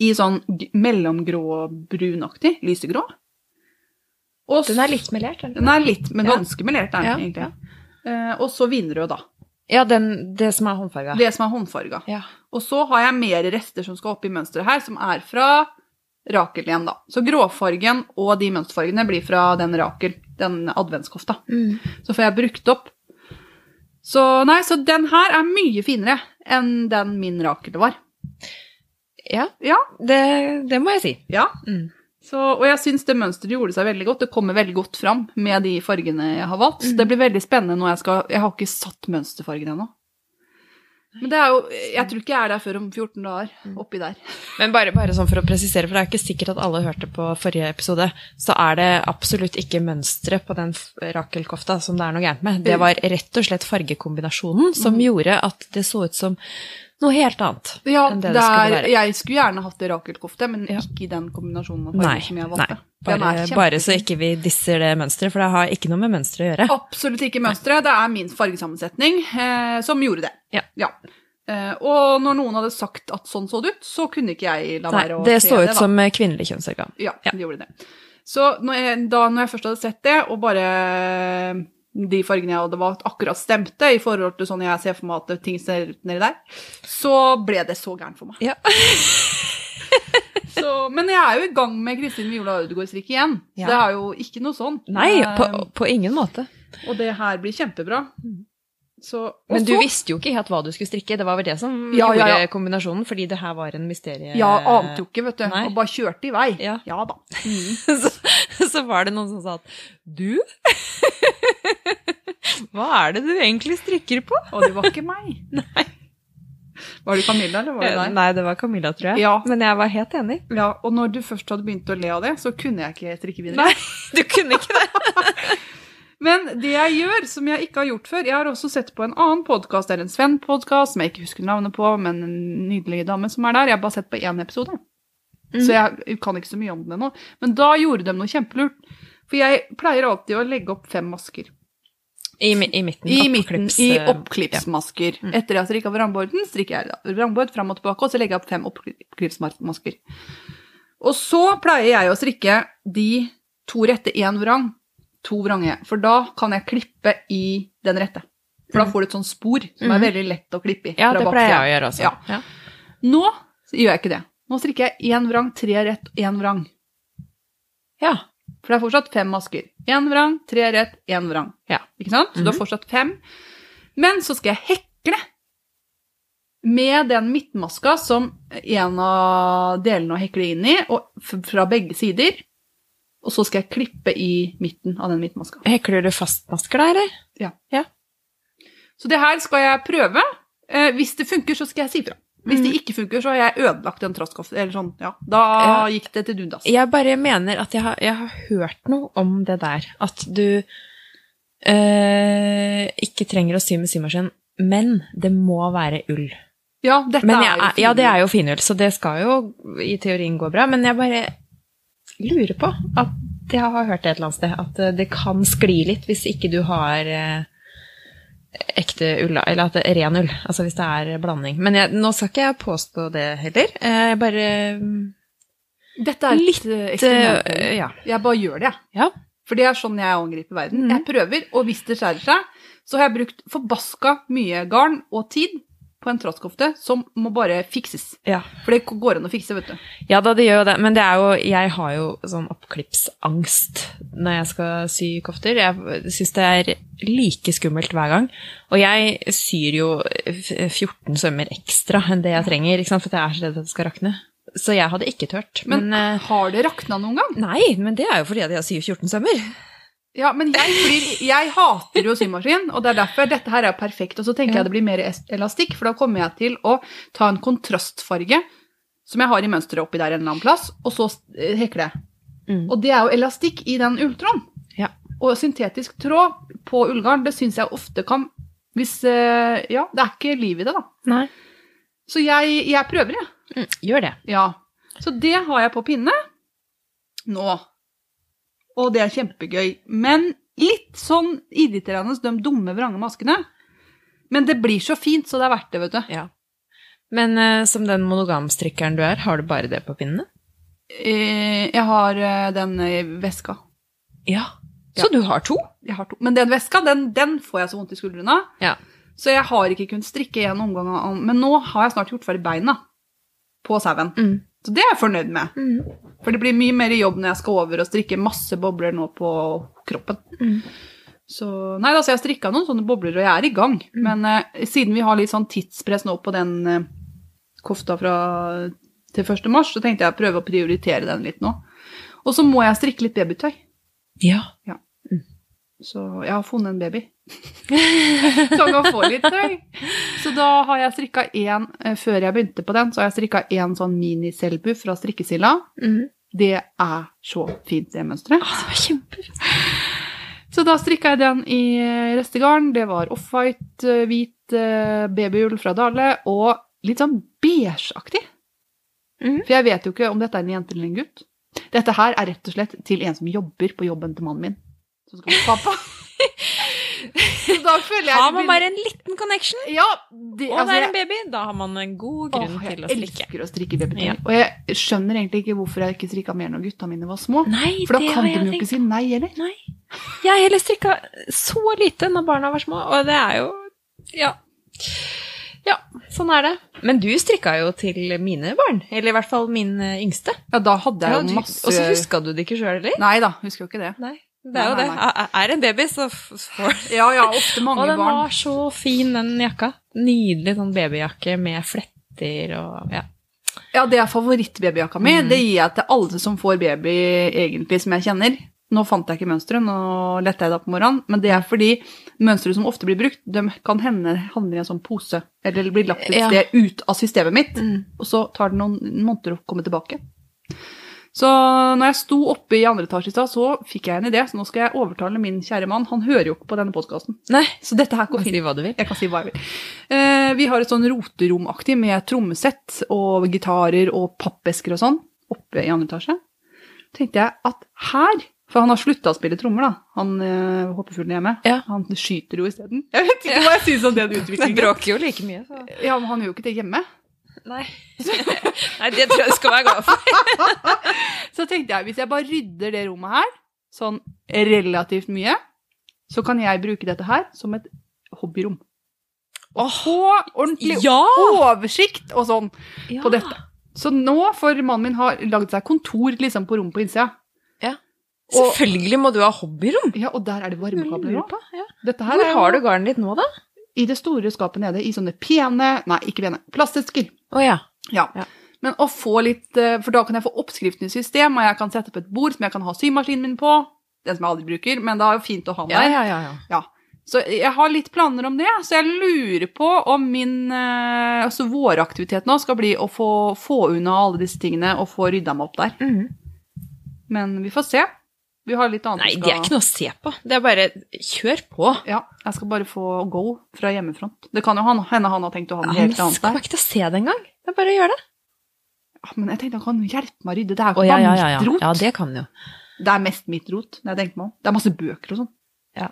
i sånn g- mellomgrå brunaktig, lysegrå. Og Den er litt melert, er den? Den er litt, men Ja. ganske melert, er den Ja, egentlig. Eh, og så vinrød, da. Ja, den, det som er håndfarga. Det som er håndfarga. Ja. Og så har jeg mer rester som skal opp i mønsteret her, som er fra Rakel igjen, da. Så gråfargen og de mønsterfargene blir fra den Rakel, den adventskofta. Mm. Så får jeg brukt opp. Så nei, så den her er mye finere enn den min Rakel var. Ja. Ja. Det, det må jeg si. Ja. Mm. Så, og jeg syns det mønsteret gjorde seg veldig godt. Det kommer veldig godt fram med de fargene jeg har valgt. Så det blir veldig spennende når jeg skal Jeg har ikke satt mønsterfargen ennå. Men det er jo Jeg tror ikke jeg er der før om 14 dager. Oppi der. Men bare, bare sånn for å presisere, for det er ikke sikkert at alle hørte på forrige episode, så er det absolutt ikke mønsteret på den Rakel-kofta som det er noe gærent med. Det var rett og slett fargekombinasjonen som gjorde at det så ut som noe helt annet Ja, enn det det det skulle være. jeg skulle gjerne hatt det rakelkofte, men Ja. ikke i den kombinasjonen av farger som jeg valgte. Nei. Bare, bare så ikke vi disser det mønsteret, for det har ikke noe med mønsteret å gjøre. Absolutt ikke mønsteret. Det er min fargesammensetning eh, som gjorde det. Ja. Eh, og når noen hadde sagt at sånn så det ut, så kunne ikke jeg la være å det Det så ut det, som eh, kvinnelig kjønnsorgan. Ja, Ja. det gjorde det. Så når jeg, da når jeg først hadde sett det, og bare de fargene jeg hadde valgt, akkurat stemte i forhold til sånn jeg ser for meg at ting ser ut nedi der, så ble det så gærent for meg. Ja. Så, men jeg er jo i gang med Kristin Viola Ødegaard-strikk igjen. Ja. det er jo ikke noe sånn. Nei, Eh, på, på ingen måte. Og det her blir kjempebra. Så, Men du visste jo ikke helt hva du skulle strikke. Det var vel det som Ja, ja, gjorde ja. kombinasjonen, fordi det her var en mysterie. Ja, ante jo ikke, vet du. Nei. Og bare kjørte i vei. Ja. da. så, så var det noen som sa at du? Hva er det du egentlig strikker på? Og det var ikke meg. Nei. Var det Camilla, eller var det deg? Nei, det var Camilla, tror jeg. Ja. Men jeg var helt enig. Ja, og når du først hadde begynt å le av det, så kunne jeg ikke strikke videre. Nei, du kunne ikke det. Men det jeg gjør, som jeg ikke har gjort før Jeg har også sett på en annen podkast, eller en Sven-podkast, som jeg ikke husker navnet på, men en nydelig dame som er der. Jeg har bare sett på én episode. Mm. Så jeg kan ikke så mye om det ennå. Men da gjorde de noe kjempelurt. For jeg pleier alltid å legge opp fem masker. I, i midten. I midten, oppklips, i Ja. Mm. Etter jeg har strikka vrangborden, strikker jeg vrangbord fram og tilbake, og så legger jeg opp fem oppklipsmasker. Og så pleier jeg å strikke de to rette, én vrang, to vrange. For da kan jeg klippe i den rette. For da får du et sånt spor som er veldig lett å klippe i. Ja, det pleier jeg å gjøre også. Ja. Ja. Nå gjør jeg ikke det. Nå strikker jeg én vrang, tre rett, én vrang. ja. For det er fortsatt fem masker. Én vrang, tre rett, én vrang. Ja. Ikke sant? Så du har fortsatt fem. Men så skal jeg hekle med den midtmaska som en av delene å hekle inn i, og fra begge sider. Og så skal jeg klippe i midten av den midtmaska. Hekler du fastmasker da, eller? Ja. Så det her skal jeg prøve. Eh, hvis det funker, så skal jeg si fra. Hvis det ikke funker, så har jeg ødelagt en trosskofte. Eller sånn, ja. Da Ja. gikk det til dundas. Jeg bare mener at jeg har, jeg har hørt noe om det der. At du eh, ikke trenger å sy med symaskin, men det må være ull. Ja, dette Men er jeg, jo er- ja, det er jo finull, så det skal jo i teorien gå bra. Men jeg bare lurer på at jeg har hørt det et eller annet sted, at eh, det kan skli litt hvis ikke du har eh, ekte ull, eller at det er ren ull. Altså hvis det er blanding. Men jeg, nå skal ikke jeg påstå det heller. Eh, Jeg bare Dette er litt eksperiment. ja. Jeg bare gjør det, jeg. Ja. For det er sånn jeg angriper verden. Mm. Jeg prøver, og hvis det skjærer seg, så har jeg brukt forbaska mye garn og tid på en trosskofte som må bare fikses. ja. For det går an å fikse, vet du. Ja da, det gjør jo det, men det er jo, jeg har jo sånn oppklippsangst når jeg skal sy kofter. Jeg syns det er like skummelt hver gang. Og jeg syr jo 14 sømmer ekstra enn det jeg trenger, for jeg er så redd at det skal rakne. Så jeg hadde ikke tørt. Men, Men, eh, har det rakna noen gang? nei, men det er jo fordi at jeg syr 14 sømmer. Ja, men jeg, blir, jeg hater jo symaskin, og det er derfor dette her er perfekt. Og så tenker Ja. jeg det blir mer elastikk, for da kommer jeg til å ta en kontrastfarge som jeg har i mønsteret oppi der en eller annen plass, og så eh, hekle. Mm. Og det er jo elastikk i den ulltråden. Ja. Og syntetisk tråd på ullgarn, det syns jeg ofte kan Hvis eh, Ja, det er ikke liv i det, da. Nei. Så jeg, jeg prøver, jeg. Mm, gjør det. Ja. Så det har jeg på pinne nå. Og det er kjempegøy. Men litt sånn irriterende, de dumme, vrange maskene. Men det blir så fint, så det er verdt det, vet du. Ja. Men uh, som den monogamstrikkeren du er, har du bare det på pinnene? Uh, Jeg har uh, den i veska. Ja. Så du har to? Jeg har to. Men den veska, den, den får jeg så vondt i skuldrene av. Ja. Så jeg har ikke kunnet strikke én omgang Men nå har jeg snart gjort ferdig beina på sauen. Mm. Så det er jeg fornøyd med. Mm. For det blir mye mer jobb når jeg skal over og strikke masse bobler nå på kroppen. Mm. Så nei, altså jeg har strikka noen sånne bobler, og jeg er i gang. Mm. Men eh, siden vi har litt sånn tidspress nå på den eh, kofta fra til 1. mars, så tenkte jeg å prøve å prioritere den litt nå. Og så må jeg strikke litt babytøy. Ja. Så jeg har funnet en baby. så jeg få litt tøy. Så da har jeg strikka én eh, Før jeg begynte på den, så har jeg strikka én sånn mini-selbu fra strikkesilla. Mm. Det er så fint, det mønsteret. Kjempefint. Så da strikka jeg den i restegarn. Det var off-white, eh, hvit eh, babyull fra Dale og litt sånn beigeaktig. Mm. For jeg vet jo ikke om dette er en jente eller en gutt. Dette her er rett og slett til en som jobber på jobben til mannen min. Så skal vi pappa. så da føler jeg Har man bare en liten connection, Ja, det, og altså, det er en baby, da har man en god grunn å, til å strikke. Jeg elsker å strikke babytøy. Ja. Og jeg skjønner egentlig ikke hvorfor jeg ikke strikka mer når gutta mine var små. Nei, For da det kan de jo ikke si nei heller. Nei. Jeg har heller strikka så lite når barna var små, og det er jo Ja. Ja, sånn er det. Men du strikka jo til mine barn, eller i hvert fall min eh, yngste. Ja, da hadde jeg Ja, jo du- masse Og så huska du det ikke sjøl, eller? Nei da, husker jo ikke det. Nei. Det er jo det. Er- en baby, så får Ja, ja, ofte mange barn. Og den barn. var så fin, den jakka. Nydelig sånn babyjakke med fletter og ja. Ja, det er favorittbabyjakka mi. Mm. Det gir jeg til alle som får baby, egentlig, som jeg kjenner. Nå fant jeg ikke mønsteret, nå lette jeg det opp på morgenen. Men det er fordi mønstre som ofte blir brukt, de kan hende havner i en sånn pose, eller blir lagt et Ja. sted ut av systemet mitt, Mm. og så tar det noen måneder å komme tilbake. Så når jeg sto oppe i andre etasje i stad, så fikk jeg en idé, så nå skal jeg overtale min kjære mann. Han hører jo ikke på denne podkasten, så dette her går kan fint. si hva du vil. Jeg kan si hva jeg vil. Eh, vi har et sånn roteromaktig med trommesett og gitarer og pappesker og sånn oppe i andre etasje. tenkte jeg at her For han har slutta å spille trommer, da. Han eh, hoppefuglen hjemme. Ja. Han skyter jo isteden. Jeg vet ikke hva jeg syns om den Det Den bråker jo like mye, så Ja, men han gjør jo ikke det hjemme. Nei. Nei, det tror jeg du skal være glad for. Så tenkte jeg, hvis jeg bare rydder det rommet her, sånn relativt mye, så kan jeg bruke dette her som et hobbyrom. Og få ordentlig Ja! oversikt og sånn ja. på dette. Så nå får mannen min ha lagd seg kontor liksom på rommet på innsida. Ja. Selvfølgelig må du ha hobbyrom. Ja, og der er det varmekabler òg. Ja. Hvor har du garnet ditt nå, da? I det store skapet nede i sånne pene Nei, ikke pene. Plastesker. Oh, ja. Ja. Ja. Men å få litt eh, For da kan jeg få oppskriften i system, og jeg kan sette opp et bord som jeg kan ha symaskinen min på. Den som jeg aldri bruker, men det er jo fint å ha den der. ja, ja. ja. Ja. Så jeg har litt planer om det, så jeg lurer på om min eh, Altså vår aktivitet nå skal bli å få, få unna alle disse tingene og få rydda meg opp der. Mhm. Men vi får se. Vi har litt annet Nei, skal... det er ikke noe å se på. Det er bare kjør på. Ja, jeg skal bare få go fra hjemmefront. Det kan jo han- hende han har tenkt å ha noe ja, helt annet skal der. ikke til å se det engang. Det er bare å gjøre det. Ja, Men jeg tenkte han kan hjelpe meg å rydde. Det er jo Å, ja, ja, ja, ja. rot. ja, det kan jo. Det er mest mitt rot. Det, jeg tenker meg om. det er masse bøker og sånn. Ja.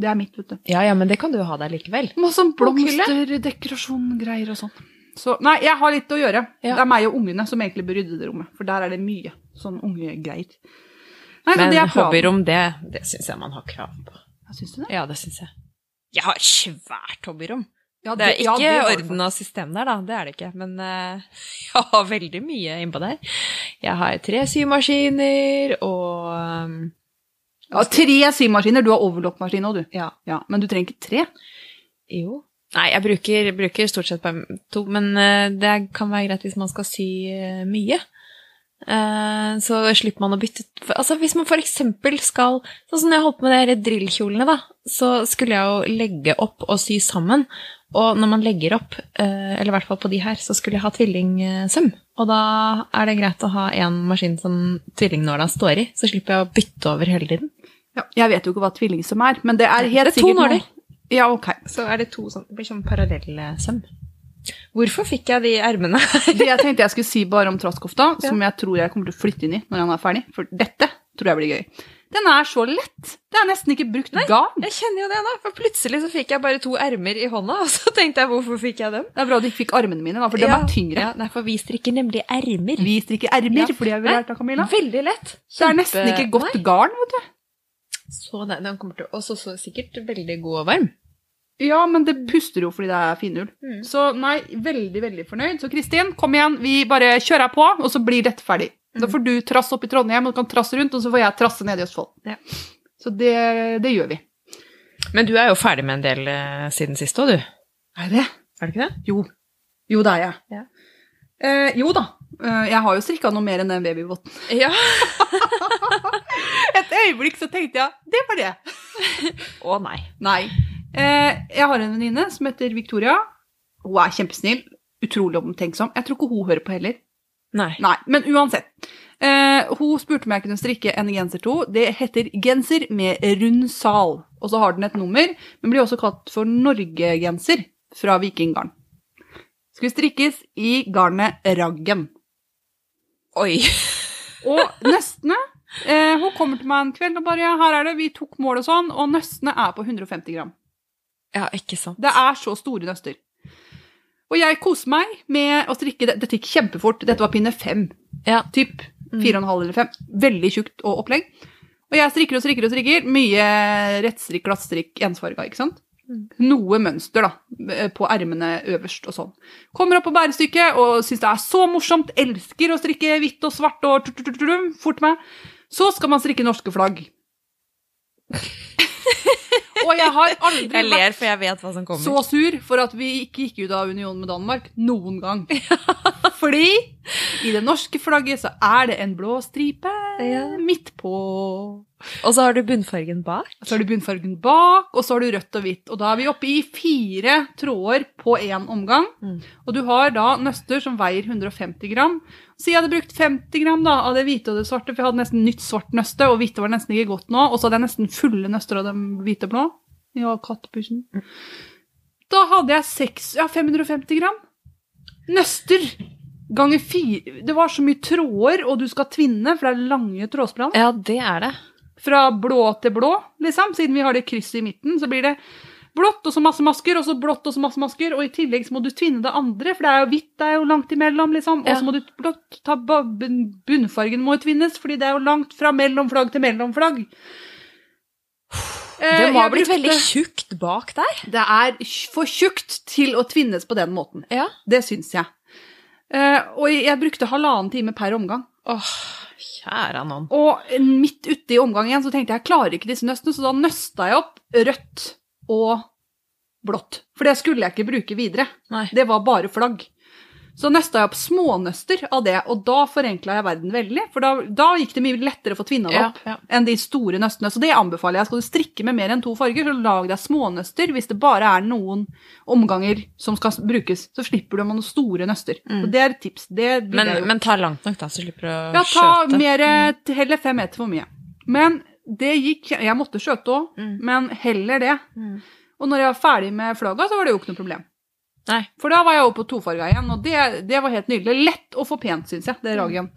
Det er mitt, vet du. Ja, ja, men det kan du jo ha der likevel. Masse sånn blomster, dekorasjon, greier og sånn. Så nei, jeg har litt å gjøre. Ja. Det er meg og ungene som egentlig bør rydde det rommet. For der er det mye sånn ungegreier. Nei, Men det er hobbyrom, det, det syns jeg man har krav på. Ja, Syns du det? Ja, det syns jeg. Jeg har et svært hobbyrom. Ja, Det er ja, ikke det orden og system der, da. Det er det ikke. Men uh, jeg har veldig mye innpå der. Jeg har tre symaskiner og um, Ja, tre symaskiner. Du har overlockmaskin òg, du. Ja. Ja, men du trenger ikke tre. Jo. Nei, jeg bruker, bruker stort sett bare to, men uh, det kan være greit hvis man skal sy uh, mye. Eh, så slipper man å bytte for- Altså Hvis man f.eks. skal Sånn som jeg holdt på med de drillkjolene, da, så skulle jeg jo legge opp og sy sammen. Og når man legger opp, eh, eller i hvert fall på de her, så skulle jeg ha tvillingsøm. Og da er det greit å ha én maskin som tvillingnåla står i, så slipper jeg å bytte over hele tiden. Ja, jeg vet jo ikke hva tvillingsøm er, men det er helt Det er to sikkert nåler. Ja, ok. Så er det to sånn, det blir sånn parallelle søm. Hvorfor fikk jeg de ermene? Det jeg tenkte jeg skulle si bare om trasskofta, som jeg tror jeg kommer til å flytte inn i når han er ferdig, for dette tror jeg blir gøy. Den er så lett. Det er nesten ikke brukt garn. Jeg kjenner jo det da. for plutselig så fikk jeg bare to ermer i hånda, og så tenkte jeg hvorfor fikk jeg dem? Det er bra du ikke fikk armene mine, da, for de Ja, er tyngre. Ja, nei, for vi strikker nemlig ermer. Vi strikker ermer, Ja. fordi jeg vil vi Nei, lært av Camilla. Veldig lett. Det er nesten ikke godt Nei, garn, vet du. Så det, den kommer til også så sikkert veldig god og varm. Ja, men det puster jo fordi det er finull. Mm. Så nei, veldig, veldig fornøyd. Så Kristin, kom igjen, vi bare kjører på, og så blir dette ferdig. Da Mm. får du trasse opp i Trondheim, og du kan trasse rundt, og så får jeg trasse ned i Østfold. Ja. Så det, det gjør vi. Men du er jo ferdig med en del eh, siden sist òg, du. Er det? Er det ikke det? Jo. Jo, det er jeg. Ja. Eh, jo da. Eh, jeg har jo strikka noe mer enn den babyvotten. Ja. Et øyeblikk så tenkte jeg det var det. Å nei. Nei. Eh, jeg har en venninne som heter Victoria. Hun er kjempesnill. Utrolig omtenksom. Jeg tror ikke hun hører på heller. Nei. Nei, men uansett. Eh, hun spurte om jeg kunne strikke en genser to. Det heter genser med rund sal. Og så har den et nummer, men blir også kalt for Norgegenser fra Vikinggarn. Skulle strikkes i garnet Raggen. Oi. Og nøstene eh, Hun kommer til meg en kveld og bare ja, 'Her er det, vi tok mål og sånn', og nøstene er på 150 gram. Ja, ikke sant. Det er så store nøster. Og jeg koser meg med å strikke det. Dette gikk kjempefort. Dette var pinne fem. Ja. Typ fire og en halv eller fem. Veldig tjukt og opplegg. Og jeg strikker og strikker og strikker. Mye rettstrikk, glattstrikk, ensfarga, ikke sant? Mm. Noe mønster, da, på ermene øverst og sånn. Kommer opp på bærestykket og syns det er så morsomt. Elsker å strikke hvitt og svart og fort meg. Så skal man strikke norske flagg. Og jeg har aldri Jeg ler, for jeg vet hva som kommer. så sur for at vi ikke gikk ut av unionen med Danmark noen gang. Fordi i det norske flagget så er det en blå stripe Ja. midt på. Og så har du bunnfargen bak. Så har du bunnfargen bak, og så har du rødt og hvitt. Og da er vi oppe i fire tråder på én omgang. Mm. Og du har da nøster som veier 150 gram. Si jeg hadde brukt 50 gram da, av det hvite og det svarte, for jeg hadde nesten nytt svart nøste, og hvite var nesten ikke godt nå. Og så hadde jeg nesten fulle nøster av dem hvite og blå. Ja, kattepussen. Da hadde jeg 6, ja, 550 gram. Nøster ganger fire. Det var så mye tråder, og du skal tvinne, for det er lange trådsprann. Ja, det er det. Fra blå til blå, liksom. Siden vi har det krysset i midten, så blir det blått og så masse masker, og så blått og så masse masker, og i tillegg så må du tvinne det andre, for det er jo hvitt, det er jo langt imellom, liksom. Og Ja. så må du blått, ta bunnfargen må jo tvinnes, fordi det er jo langt fra mellomflagg til mellomflagg. Eh, Det må ha blitt veldig tjukt bak der. Det er for tjukt til å tvinnes på den måten. Ja. Det syns jeg. Eh, og jeg brukte halvannen time per omgang. Åh, kjære noen. Og midt ute i omgangen så tenkte jeg jeg klarer ikke disse nøstene, så da nøsta jeg opp rødt og blått. For det skulle jeg ikke bruke videre. Nei. Det var bare flagg. Så nøsta jeg opp smånøster av det, og da forenkla jeg verden veldig. For da, da gikk det mye lettere å få tvinna det opp ja. enn de store nøstene. Så det anbefaler jeg. Skal du strikke med mer enn to farger, så lag deg smånøster. Hvis det bare er noen omganger som skal brukes, så slipper du med noen store nøster. Mm. Så det er et tips. Men, men ta langt nok, da, så slipper du å skjøte. Ja, ta skjøte. mer til heller fem meter for mye. Men det gikk Jeg måtte skjøte òg, Mm. men heller det. Mm. Og når jeg var ferdig med flagga, så var det jo ikke noe problem. Nei. For da var jeg over på tofarga igjen, og det, det var helt nydelig. Lett og for pent, syns jeg, det ragen.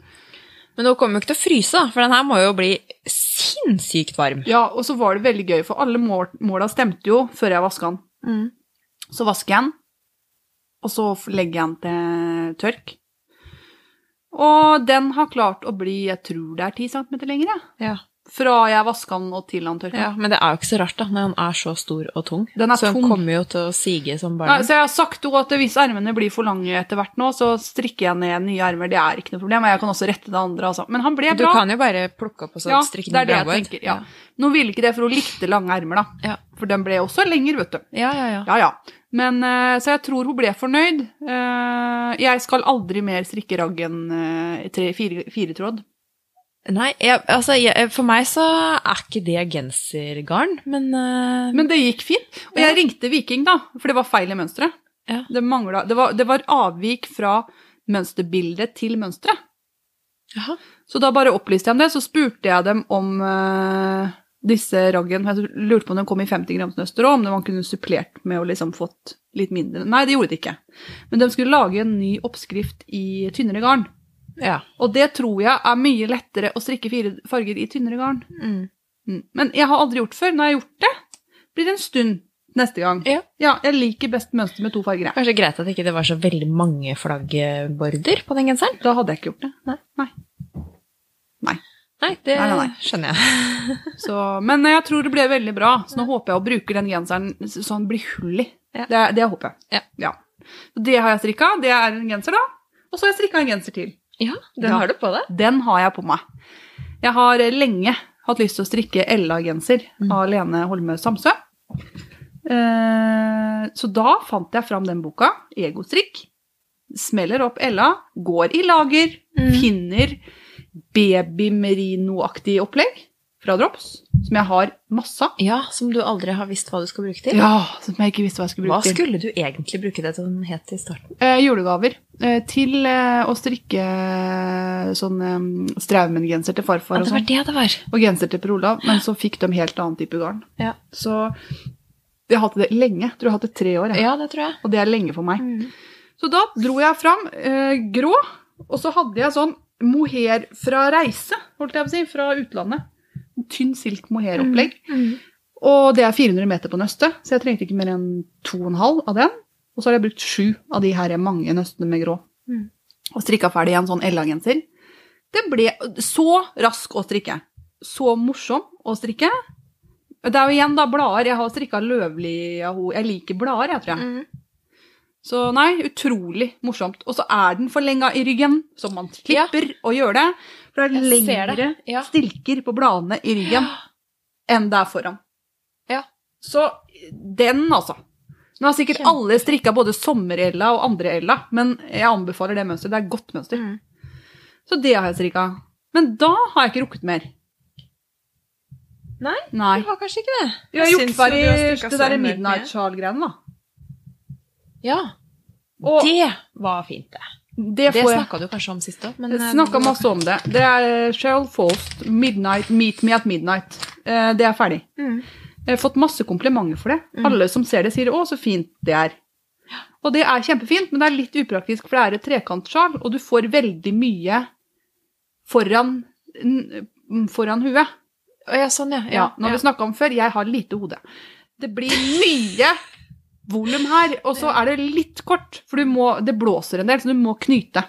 Men nå kommer jo ikke til å fryse, da, for den her må jo bli sinnssykt varm. Ja, og så var det veldig gøy, for alle mål, måla stemte jo før jeg vaska den. Mm. Så vasker jeg den, og så legger jeg den til tørk. Og den har klart å bli, jeg tror det er 10 cm lenger, jeg. Ja. Fra jeg vaska den og til den tørka. ja, Men det er jo ikke så rart, da, når den er så stor og tung. Den er så tung. den kommer jo til å sige som Nei, så jeg har sagt jo at hvis ermene blir for lange etter hvert nå, så strikker jeg ned nye ermer. Det er ikke noe problem. Og jeg kan også rette det andre, altså. Men han ble bra. Du kan jo bare plukke opp og så ja, strikke det er det jeg tenker. Ja. Nå ville ikke det, for hun likte lange ermer, da. Ja. For den ble også lenger, vet du. Ja, ja, ja. Ja, ja. Men, eh, så jeg tror hun ble fornøyd. Eh, Jeg skal aldri mer strikke raggen eh, fire, fire tråd. Nei, jeg, altså, jeg, for meg så er ikke det gensergarn, men, uh... Men det gikk fint. Og jeg ringte Viking, da, for det var feil i mønsteret. Ja. Det, manglet- det, var, det var avvik fra mønsterbildet til mønsteret. Så da bare opplyste jeg om det, så spurte jeg dem om uh, disse raggen Jeg lurte på om de kom i 50 grams nøster òg, om man kunne supplert med å liksom fått litt mindre. Nei, det gjorde de ikke. Men de skulle lage en ny oppskrift i tynnere garn. Ja. Og det tror jeg er mye lettere å strikke fire farger i tynnere garn. Mm. Mm. Men jeg har aldri gjort før. Når jeg har gjort det, blir det en stund neste gang. Ja. jeg liker best mønster med to farger. Kanskje greit at ikke det var så veldig mange flaggborder på den genseren? Da hadde jeg ikke gjort det. Nei. Nei. Nei. Nei, det Nei, nei, skjønner jeg. Så, men jeg tror det ble veldig bra, så nå håper jeg å bruke den genseren så den blir hull i. Ja. Det, det håper jeg. Ja. Det har jeg strikka. Det er en genser, da. Og så har jeg strikka en genser til. Ja, den har du på deg. Den har jeg på meg. Jeg har lenge hatt lyst til å strikke Ella-genser Mm. av Lene Holme Samsø. Eh, så da fant jeg fram den boka, Egostrikk. Smeller opp Ella, går i lager, Mm. finner baby-merino-aktig opplegg fra Drops, som jeg har masse av. Ja, som du aldri har visst hva du skal bruke til. Ja, som jeg ikke visste hva jeg skulle Hva bruke til. skulle du egentlig bruke det til den het i starten? Eh, julegaver. Eh, til eh, å strikke eh, sånn eh, Straumen-genser til farfar Ja, og det var sånn. det det var. Og genser til Per Olav, men så fikk de helt annen type garn. Ja. Så jeg har hatt det lenge. Jeg tror jeg har hatt det tre år. jeg. Ja, det tror jeg. Og det er lenge for meg. Mm. Så da dro jeg fram eh, grå, og så hadde jeg sånn mohair fra reise, holdt jeg på å si, fra utlandet. Tynn silk mohair-opplegg. Mm. Og det er 400 meter på nøstet, så jeg trengte ikke mer enn 2,5 av den. Og så har jeg brukt sju av de her mange nøstene med grå. Mm. Og strikka ferdig en sånn Ella-genser. Det ble så rask å strikke. Så morsom å strikke. Det er jo igjen da blader. Jeg har strikka Løvli Jeg liker blader, jeg, tror jeg. Mm. Så nei, utrolig morsomt. Og så er den forlenga i ryggen, så man klipper ja. og gjør det. For det er lengre ja. stilker på bladene i ryggen enn det er foran. Ja. Så den, altså. Nå har sikkert Kjempe. alle strikka både sommer-Ella og andre-Ella, men jeg anbefaler det mønsteret. Det er godt mønster. Mm. Så det har jeg strikka. Men da har jeg ikke rukket mer. Nei, Nei. du har kanskje ikke det. Vi har gjort ferdig det derre der midnight mye. shawl-greiene, da. Ja. Og det var fint, det. Det Det snakka du kanskje om sist òg, eh, snakka masse om det. Det er Cheryl Faust, 'Midnight, Meet Me at Midnight'. Eh, Det er ferdig. Mm. Jeg har fått masse komplimenter for det. Mm. Alle som ser det, sier 'å, så fint det er'. Og det er kjempefint, men det er litt upraktisk, for det er et trekantsjal, og du får veldig mye foran, foran huet. Ja, sånn, ja. Ja, har vi snakka om før, jeg har lite hode. Det blir mye volum her, og så er det litt kort, for du må, det blåser en del, så du må knyte.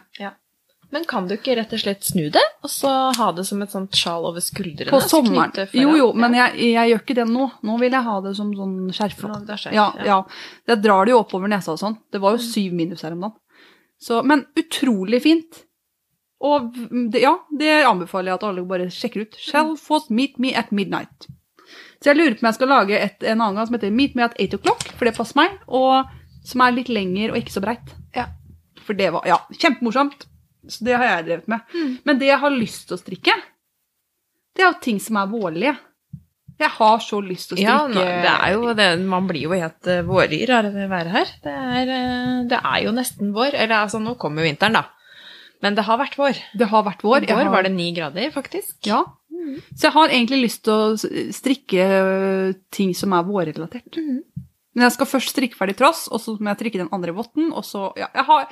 Men kan du ikke rett og slett snu det, og så ha det som et sånt sjal over skuldrene? På sommeren. Jo, jo, men jeg, jeg gjør ikke det nå. Nå vil jeg ha det som sånn skjerf. Nå, det er skjerf, Ja, ja. ja. Jeg drar det jo oppover nesa og sånn. Det var jo syv minus her om dagen. Så, men utrolig fint. Og det, ja, det anbefaler jeg at alle bare sjekker ut. Shall Foss Meet Me at Midnight. Så jeg lurer på om jeg skal lage et, en annen gang som heter Meet Me at 8 o'clock, for det passer meg, og som er litt lengre og ikke så breit. Ja. For det var, ja, kjempemorsomt. Så det har jeg drevet med. Mm. Men det jeg har lyst til å strikke, det er jo ting som er vårlige. Jeg har så lyst til å strikke Ja, det er jo det, man blir jo helt uh, våryr av å være her. Det er, eh, det er jo nesten vår. Eller altså, nå kommer jo vinteren, da. Men det har vært vår. Det har vært vår. I år går har- var det ni grader, faktisk. Ja. Så jeg har egentlig lyst til å strikke ting som er vårrelatert. Mm. Men jeg skal først strikke ferdig tross, og så må jeg strikke den andre votten, og så Ja, jeg har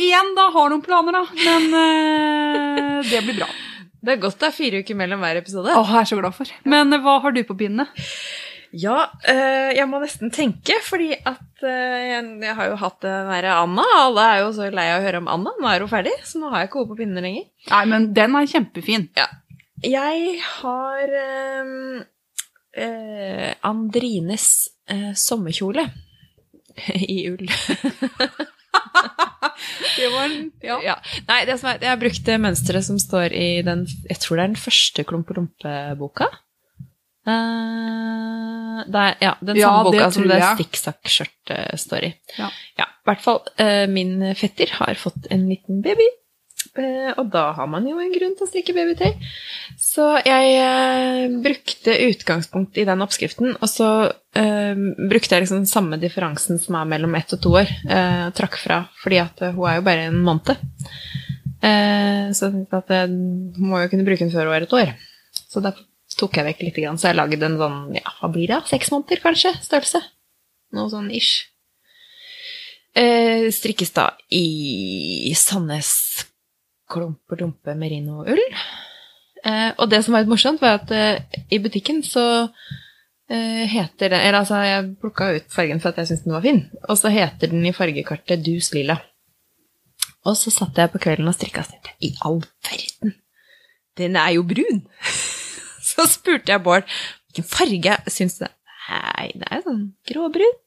igjen da har noen planer, da, men eh, det blir bra. Det er godt det er fire uker mellom hver episode. Å, jeg er så glad for. Men hva har du på pinnene? Ja, eh, jeg må nesten tenke, fordi at jeg, har jo hatt den derre Anna. Alle er jo så lei av å høre om Anna. Nå er hun ferdig, så nå har jeg ikke henne på pinnene lenger. Nei, men den er kjempefin. Jeg har eh, eh, Andrines eh, sommerkjole i ull. Det var en Ja. Ja. Nei, det som er, jeg har brukt det mønsteret som står i den Jeg tror det er den første Klumpe-Lompe-boka. Uh, det er, ja, den Ja, samme det boka som tror det stikksakkskjørtet står i. Ja. I hvert fall uh, min fetter har fått en liten baby. Eh, og da har man jo en grunn til å strikke babytøy. Så jeg eh, brukte utgangspunkt i den oppskriften, og så eh, brukte jeg liksom samme differansen som er mellom ett og to år. og trakk fra, fordi at hun er jo bare en måned. Så jeg tenkte at jeg må jo kunne bruke den før hun er et år. Så da tok jeg vekk litt, så jeg lagde en sånn, ja, hva blir det? Seks måneder, kanskje? Størrelse. Noe sånn ish. Eh, strikkes da i Sandnes klumpe-dumpe merino-ull. Eh, og det som var litt morsomt, var at eh, i butikken så eh, heter den Eller altså, jeg plukka ut fargen for at jeg syntes den var fin, og så heter den i fargekartet Dus Lilla. Og så satt jeg på kvelden og strikka og i all verden! den er jo brun. Så spurte jeg Bård hvilken farge syns du Nei, det er jo sånn gråbrun.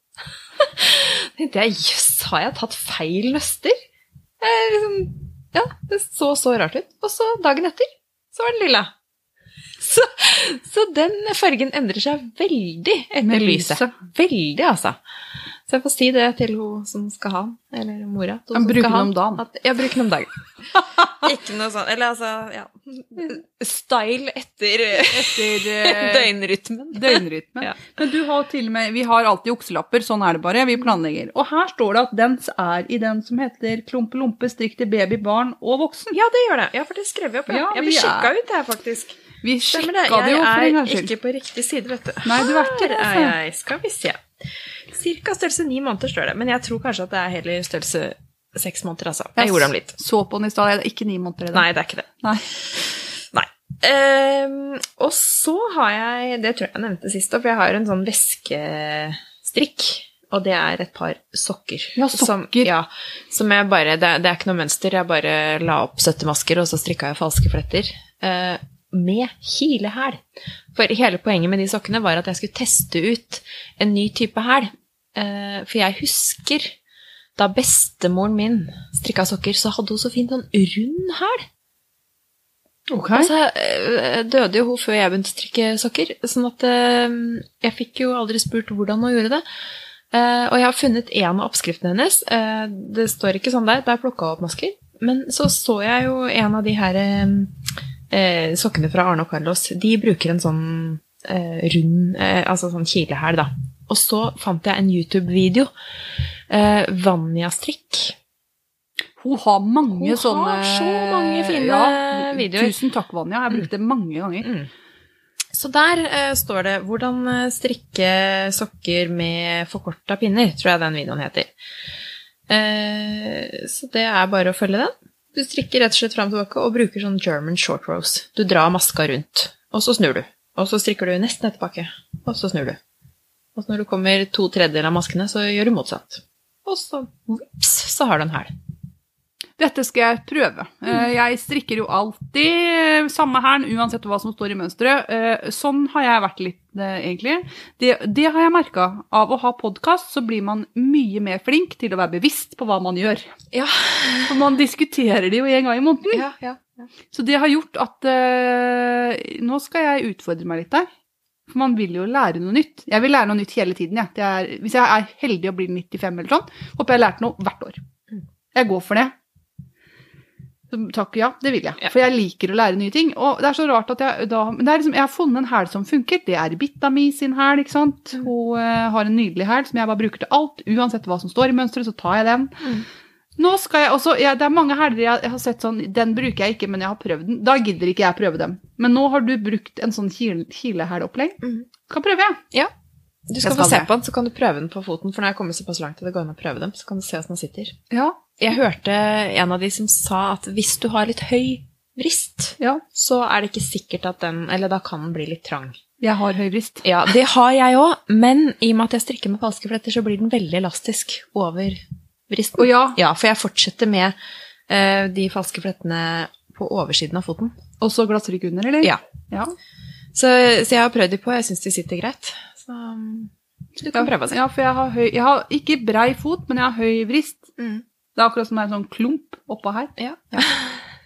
tenkte jeg jøss, har jeg tatt feil nøster? Jeg, liksom, ja, det så så rart ut. Og så dagen etter så var den lilla. Så, så den fargen endrer seg veldig etter Med lyset. lyset. Veldig, altså. Så jeg får si det til hun som skal ha den, eller mora. hun Ja, som bruke skal ha den om dagen. At, ja, bruke den om dagen. Ikke noe sånn Eller altså, ja Style etter Etter eh, døgnrytmen. døgnrytmen. Ja. Men du har til og med Vi har alltid okselapper, sånn er det bare. Vi planlegger. Og her står det at dens er i den som heter Klumpe lompe strikk til baby, barn og voksen. Ja, det gjør det. Ja, for det skrev vi opp. Ja. Ja, jeg ble sjekka ut, det her, faktisk. Vi sjekka det. det jo for en Jeg er ikke på riktig side, vet du. Nei, du er ikke det, altså. er jeg. Skal vi se. Cirka størrelse ni måneder står det, men jeg tror kanskje at det er heller størrelse seks måneder, altså. Jeg gjorde dem litt. Så på den i stad. Ikke ni måneder i dag. Nei, det er ikke det. Nei. Nei. Um, og så har jeg, det tror jeg jeg nevnte sist, for jeg har en sånn veskestrikk. Og det er et par sokker. Ja, Som, sokker. ja, som jeg bare, det, det er ikke noe mønster, jeg bare la opp 70 masker, og så strikka jeg falske fletter. eh, med kilehæl. For hele poenget med de sokkene var at jeg skulle teste ut en ny type hæl. Eh, for jeg husker da bestemoren min strikka sokker, så hadde hun så fint sånn rund hæl. Okay. Og så eh, døde jo hun før jeg begynte å strikke sokker, sånn at eh, jeg fikk jo aldri spurt hvordan hun gjorde det. Og jeg har funnet en av oppskriftene hennes. Det står ikke sånn der, der jeg hun opp masker. Men så så jeg jo en av de her eh, sokkene fra Arne og Carlos. De bruker en sånn eh, rund eh, Altså sånn kilehæl, da. Og så fant jeg en YouTube-video. Eh, Vanja-strikk. Hun har mange Hun har så mange fine videoer. Tusen takk, Vanja. Jeg har brukt det mange ganger. Så der eh, står det 'Hvordan eh, strikke sokker med forkorta pinner', tror jeg den videoen heter. Eh, så det er bare å følge den. Du strikker rett og slett fram og tilbake og bruker sånn German short rose. Du drar maska rundt, og så snur du. Og så strikker du nesten tilbake, og så snur du. Og så når du kommer to tredjedeler av maskene, så gjør du motsatt. Og så, vips, så har du en hæl. Dette skal jeg prøve. Eh, Jeg strikker jo alltid samme hæren, uansett hva som står i mønsteret. Eh, Sånn har jeg vært litt, eh, egentlig. Det, det har jeg merka. Av å ha podkast, så blir man mye mer flink til å være bevisst på hva man gjør. Ja. For man diskuterer det jo en gang i måneden. Ja, ja, ja. Så det har gjort at uh, Nå skal jeg utfordre meg litt der. For man vil jo lære noe nytt. Jeg vil lære noe nytt hele tiden. Ja. Det er, hvis jeg er heldig og blir 95 eller sånn, håper jeg har lært noe hvert år. Jeg går for det. Takk, ja, det vil jeg. Ja. For jeg liker å lære nye ting. Og det er så rart at jeg da Men det er liksom, jeg har funnet en hæl som funker. Det er Bitta mi sin hæl, ikke sant. Hun uh, har en nydelig hæl som jeg bare bruker til alt. Uansett hva som står i mønsteret, så tar jeg den. Mm. Nå skal jeg også, ja, Det er mange hæler jeg, jeg har sett sånn Den bruker jeg ikke, men jeg har prøvd den. Da gidder ikke jeg prøve dem. Men nå har du brukt en sånn kile- kilehæloppleng. Mhm. Kan prøve, jeg. Ja. Du skal skal få se det. på den, så kan du prøve den på foten. For når jeg kommer såpass langt at det går an å prøve dem. Så kan du se hvordan den sitter. Ja. Jeg hørte en av de som sa at hvis du har litt høy vrist, ja. så er det ikke sikkert at den Eller da kan den bli litt trang. Jeg har høy vrist. Ja, det har jeg òg, men i og med at jeg strikker med falske fletter, så blir den veldig elastisk over vristen. Og ja, Ja, for jeg fortsetter med uh, de falske flettene på oversiden av foten. Og så glasstrykk under, eller? Ja. ja. Så, så jeg har prøvd de på, jeg syns de sitter greit. Så du kan prøve å se. Ja, for jeg har høy Jeg har ikke brei fot, men jeg har høy vrist. Mm. Det er akkurat som en sånn klump oppå her. Ja.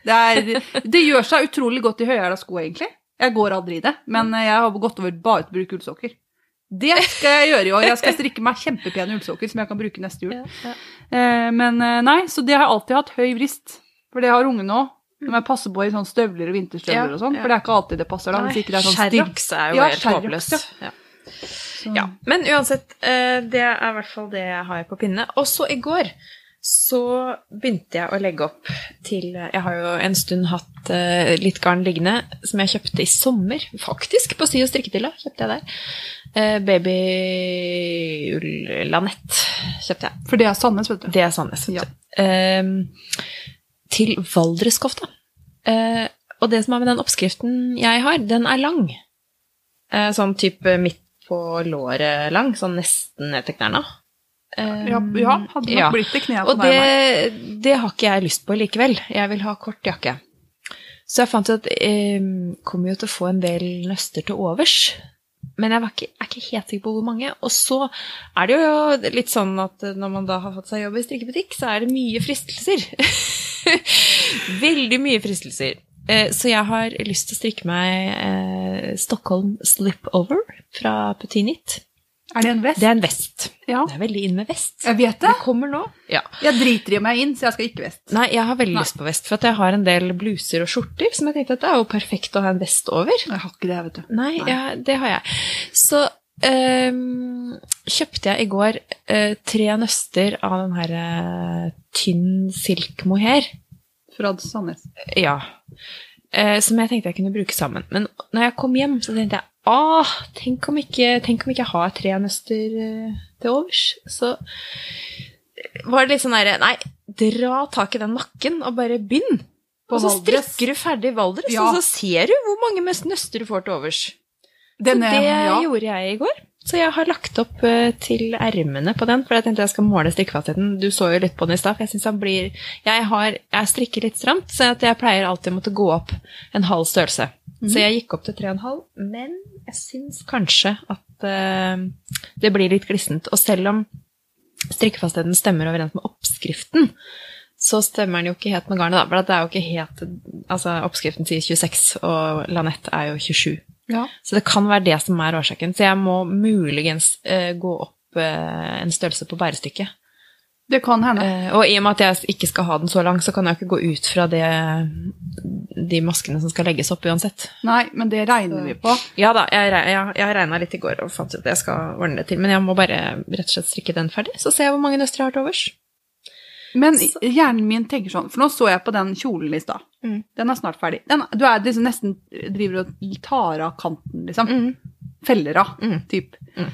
Det, er, det gjør seg utrolig godt i høyhæla sko, egentlig. Jeg går aldri i det, men jeg har gått over bare til å bruke ullsokker. Det skal jeg gjøre i år. Jeg skal strikke meg kjempepene ullsokker som jeg kan bruke neste jul. Ja, ja. Eh, men eh, nei, så det har jeg alltid hatt høy vrist. For det har ungene òg. Når jeg passer på i sånne støvler og vinterstøvler Ja, og sånn. ja. For det er ikke alltid det passer da. Hvis ikke det er sånn. Sherrox er jo Ja, helt håpløst. ja. Ja. Ja, men uansett, eh, det er i hvert fall det jeg har på pinne. Og så i går så begynte jeg å legge opp til Jeg har jo en stund hatt uh, litt garn liggende som jeg kjøpte i sommer, faktisk, på Sy og strikketilla. Kjøpte jeg der. Uh, Babyull-lanett kjøpte jeg. For det er Sandnes, vet du. Det er Sandnes. Ja. du. Eh, til Valdreskofta. Uh, og det som er med den oppskriften jeg har, den er lang. Eh, sånn type midt på låret lang, sånn nesten ned til knærne. Ja, ja hadde nok ja. blitt det kneet Og det, det har ikke jeg lyst på likevel. Jeg vil ha kort jakke. Så jeg fant ut at jeg kommer jo til å få en del nøster til overs. Men jeg var ikke, er ikke helt sikker på hvor mange. Og så er det jo litt sånn at når man da har fått seg jobb i strikkebutikk, så er det mye fristelser. Veldig mye fristelser. Eh, Så jeg har lyst til å strikke meg eh, Stockholm Slipover fra Petinit. Er det en vest? Det er en vest. Ja. Det er veldig inn med vest. Jeg vet det. Det kommer nå. Ja. Jeg driter i meg inn, så jeg skal ikke vest. Nei, jeg har veldig Nei. lyst på vest, for at jeg har en del bluser og skjorter som jeg tenkte at det er jo perfekt å ha en vest over. Jeg har ikke det, vet du. Nei, Nei. Ja, det har jeg. Så ehm, kjøpte jeg i går eh, tre nøster av den her eh, tynn silk mohair. Fra Sandnes. Ja. Eh, som jeg tenkte jeg kunne bruke sammen. Men når jeg kom hjem, så tenkte jeg Ah, tenk om ikke, tenk om ikke jeg har tre nøster eh, til overs. Så var det litt sånn derre Nei, dra tak i den nakken og bare begynn. Og så strikker du ferdig Valdres, Ja. og så ser du hvor mange mest nøster du får til overs. Denne, så det ja. gjorde jeg i går. Så jeg har lagt opp eh, til ermene på den, for jeg tenkte jeg skal måle strikkefastheten. Du så jo litt på den i stad, for jeg syns han blir Jeg, har, jeg strikker litt stramt, så jeg pleier alltid å måtte gå opp en halv størrelse. Så jeg gikk opp til 3,5, men jeg syns kanskje at uh, det blir litt glissent. Og selv om strikkefastheten stemmer overens med oppskriften, så stemmer den jo ikke helt med garnet, da. For det er jo ikke helt Altså, oppskriften sier 26, og Lanette er jo 27. Ja. Så det kan være det som er årsaken. Så jeg må muligens uh, gå opp uh, en størrelse på bærestykket. Det kan hende. Uh, og i og med at jeg ikke skal ha den så lang, så kan jeg ikke gå ut fra det, de maskene som skal legges opp uansett. Nei, men det regner vi på. Ja da, jeg, jeg, jeg regna litt i går og fant ut at jeg skal ordne det til. Men jeg må bare rett og slett strikke den ferdig, så ser jeg hvor mange nøster jeg har til overs. Men hjernen min tenker sånn, for nå så jeg på den kjolen i stad. Mm. Den er snart ferdig. Den, du er liksom nesten driver og tar av kanten, liksom. Feller av, Mm. typ. Mm.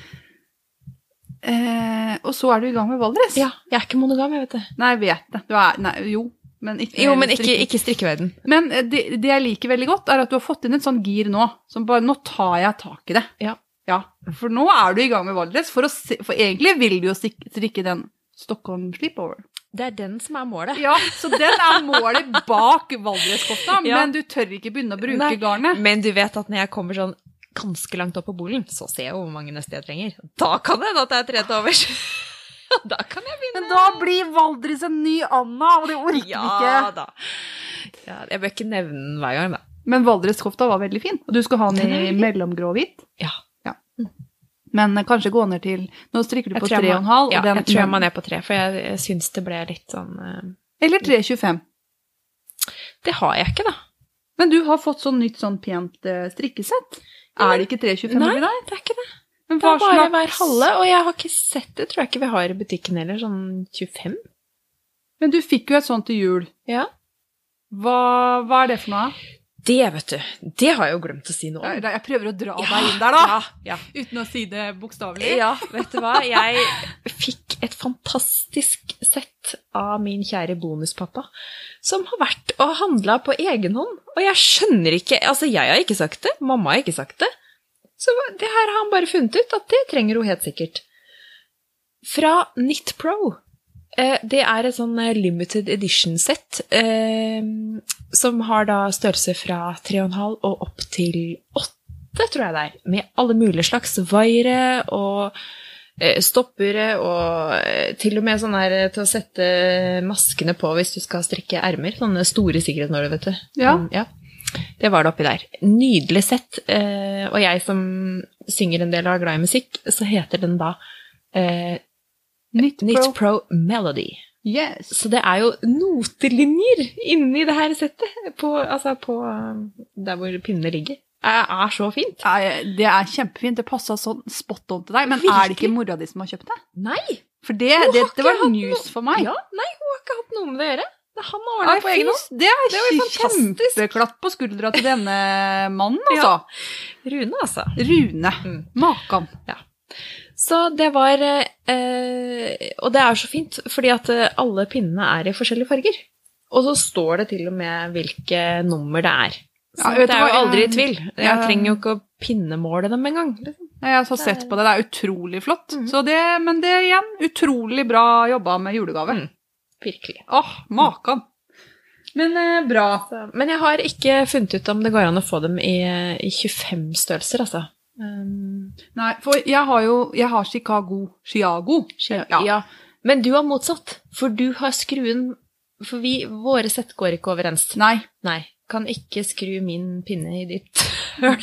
Eh, og så er du i gang med Valdres. Ja, jeg er ikke monogam, jeg vet det. Nei, jeg vet det. Du er, nei, jo, men ikke Jo, men ikke, ikke strikkeverden. Men eh, det, det jeg liker veldig godt, er at du har fått inn et sånn gir nå, som bare Nå tar jeg tak i det. Ja. Ja, For nå er du i gang med Valdres, for, se, for egentlig vil du jo strikke den Stockholm Sleepover. Det er den som er målet. Ja, så den er målet bak Valdreskofta, Ja. men du tør ikke begynne å bruke Nei. garnet. Men du vet at når jeg kommer sånn ganske langt opp på bolen, så ser jeg hvor mange nøster jeg trenger. Da kan det hende at det er tre til overs. da kan jeg begynne. Men da blir Valdres en ny Anna, og det orker vi Ja ikke. da. Ja, jeg bør ikke nevne den hver gang, da. Men Valdreskofta var veldig fin, og du skal ha den i mellomgrå-hvit. Ja. Men eh, kanskje gå ned til Nå strikker du på tror jeg tre må- og en halv. og Ja, den- jeg tror jeg må ned på tre, for jeg, jeg syns det ble litt sånn uh, Eller 3,25. Det har jeg ikke, da. Men du har fått sånn nytt sånn pent uh, strikkesett. Er det ikke 3,25 Nei, dag? Nei, det er ikke det. Men Det er bare hver halve, og jeg har ikke sett det. Tror jeg ikke vi har i butikken heller. Sånn 25. Men du fikk jo et sånt til jul. Ja. Hva, hva er det for noe? Det, vet du. Det har jeg jo glemt å si noe om. Jeg, prøver å dra deg inn der, da. Ja, ja. Uten å si det bokstavelig. Ja, vet du hva? Jeg fikk et fantastisk sett av min kjære bonuspappa, som har vært og handla på egen hånd. Og jeg skjønner ikke Altså, jeg har ikke sagt det, mamma har ikke sagt det. Så det her har han bare funnet ut, at det trenger hun helt sikkert. Fra Knit Pro. Eh, Det er et sånn eh, limited edition-sett eh, som har da størrelse fra 3,5 og opp til 8, tror jeg det er. Med alle mulige slags vaiere og eh, stoppere og eh, til og med sånn her til å sette maskene på hvis du skal strikke ermer. Sånne store sikkerhetsnåler, vet du. Ja. Mm, ja. Det var det oppi der. Nydelig sett. Og jeg som synger en del og er glad i musikk, så heter den da eh, Pro, Nytt Pro. Melody. Yes. Så det er jo notelinjer inni det her settet, på, altså på um, der hvor pinnene ligger. Det er så fint. Det er kjempefint. Det passa sånn spot on til deg. Men er det ikke mora di som har kjøpt det? Nei! For det, det, det var news no for meg. Ja, nei, hun har ikke hatt noe med det å gjøre. Det han har ordna på egen hånd. det er, kjempeklatt på skuldra til denne mannen, altså. Rune, altså. Rune. Mm. Makan. Så det var eh, Og det er så fint, fordi at eh, alle pinnene er i forskjellige farger. Og så står det til og med hvilke nummer det er. Så Ja, det er jo hva, aldri i tvil. Jeg jeg- trenger jo ikke å pinnemåle dem engang. Liksom. Jeg har så sett på det. Det er utrolig flott. Så det, men det igjen, utrolig bra jobba med julegave. Mm. Virkelig. Åh, makan. Men eh, bra. Så, men jeg har ikke funnet ut om det går an å få dem i, i 25 størrelser, altså. Um, Nei, for jeg har jo Jeg har Chicago. Chiago. ja. Ja. Men du har motsatt, for du har skruen For vi, våre sett går ikke overens. Nei. Nei. Kan ikke skru min pinne i ditt høl.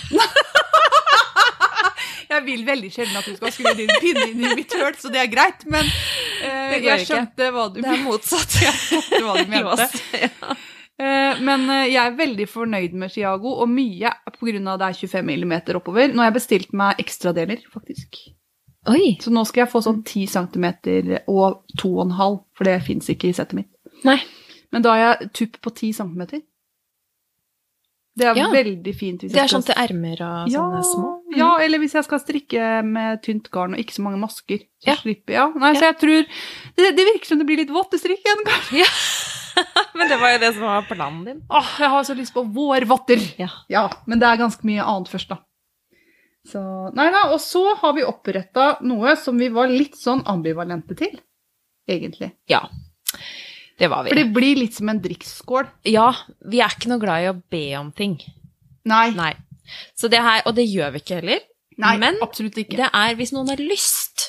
Jeg vil veldig sjelden at du skal skru din pinne inn i mitt høl, så det er greit, men uh, jeg skjønte hva du Det er motsatt. Jeg skjønte hva du mente. oss. Ja. Eh, Men eh, jeg er veldig fornøyd med Chiago, og mye pga. det er 25 mm oppover. Nå har jeg bestilt meg ekstradeler, faktisk. Oi. Så nå skal jeg få sånn 10 cm og 2,5, for det fins ikke i settet mitt. Nei. Men da har jeg tupp på 10 cm. Det er Ja. veldig fint. Det er sånn til ermer og sånne små. Mm. Ja, eller hvis jeg skal strikke med tynt garn og ikke så mange masker. Så Ja. slipper jeg. Ja. Nei, så jeg tror det, det virker som det blir litt vått i strikken. kanskje. Men det var jo det som var planen din. Åh, jeg har så lyst på vårvotter. Ja. Ja, men det er ganske mye annet først, da. Så, nei da, og så har vi oppretta noe som vi var litt sånn ambivalente til, egentlig. Ja. Det var vi. For det blir litt som en drikkskål. Ja, vi er ikke noe glad i å be om ting. Nei, Nei. Så det her, og det gjør vi ikke heller. nei men absolutt ikke. Det er hvis noen har lyst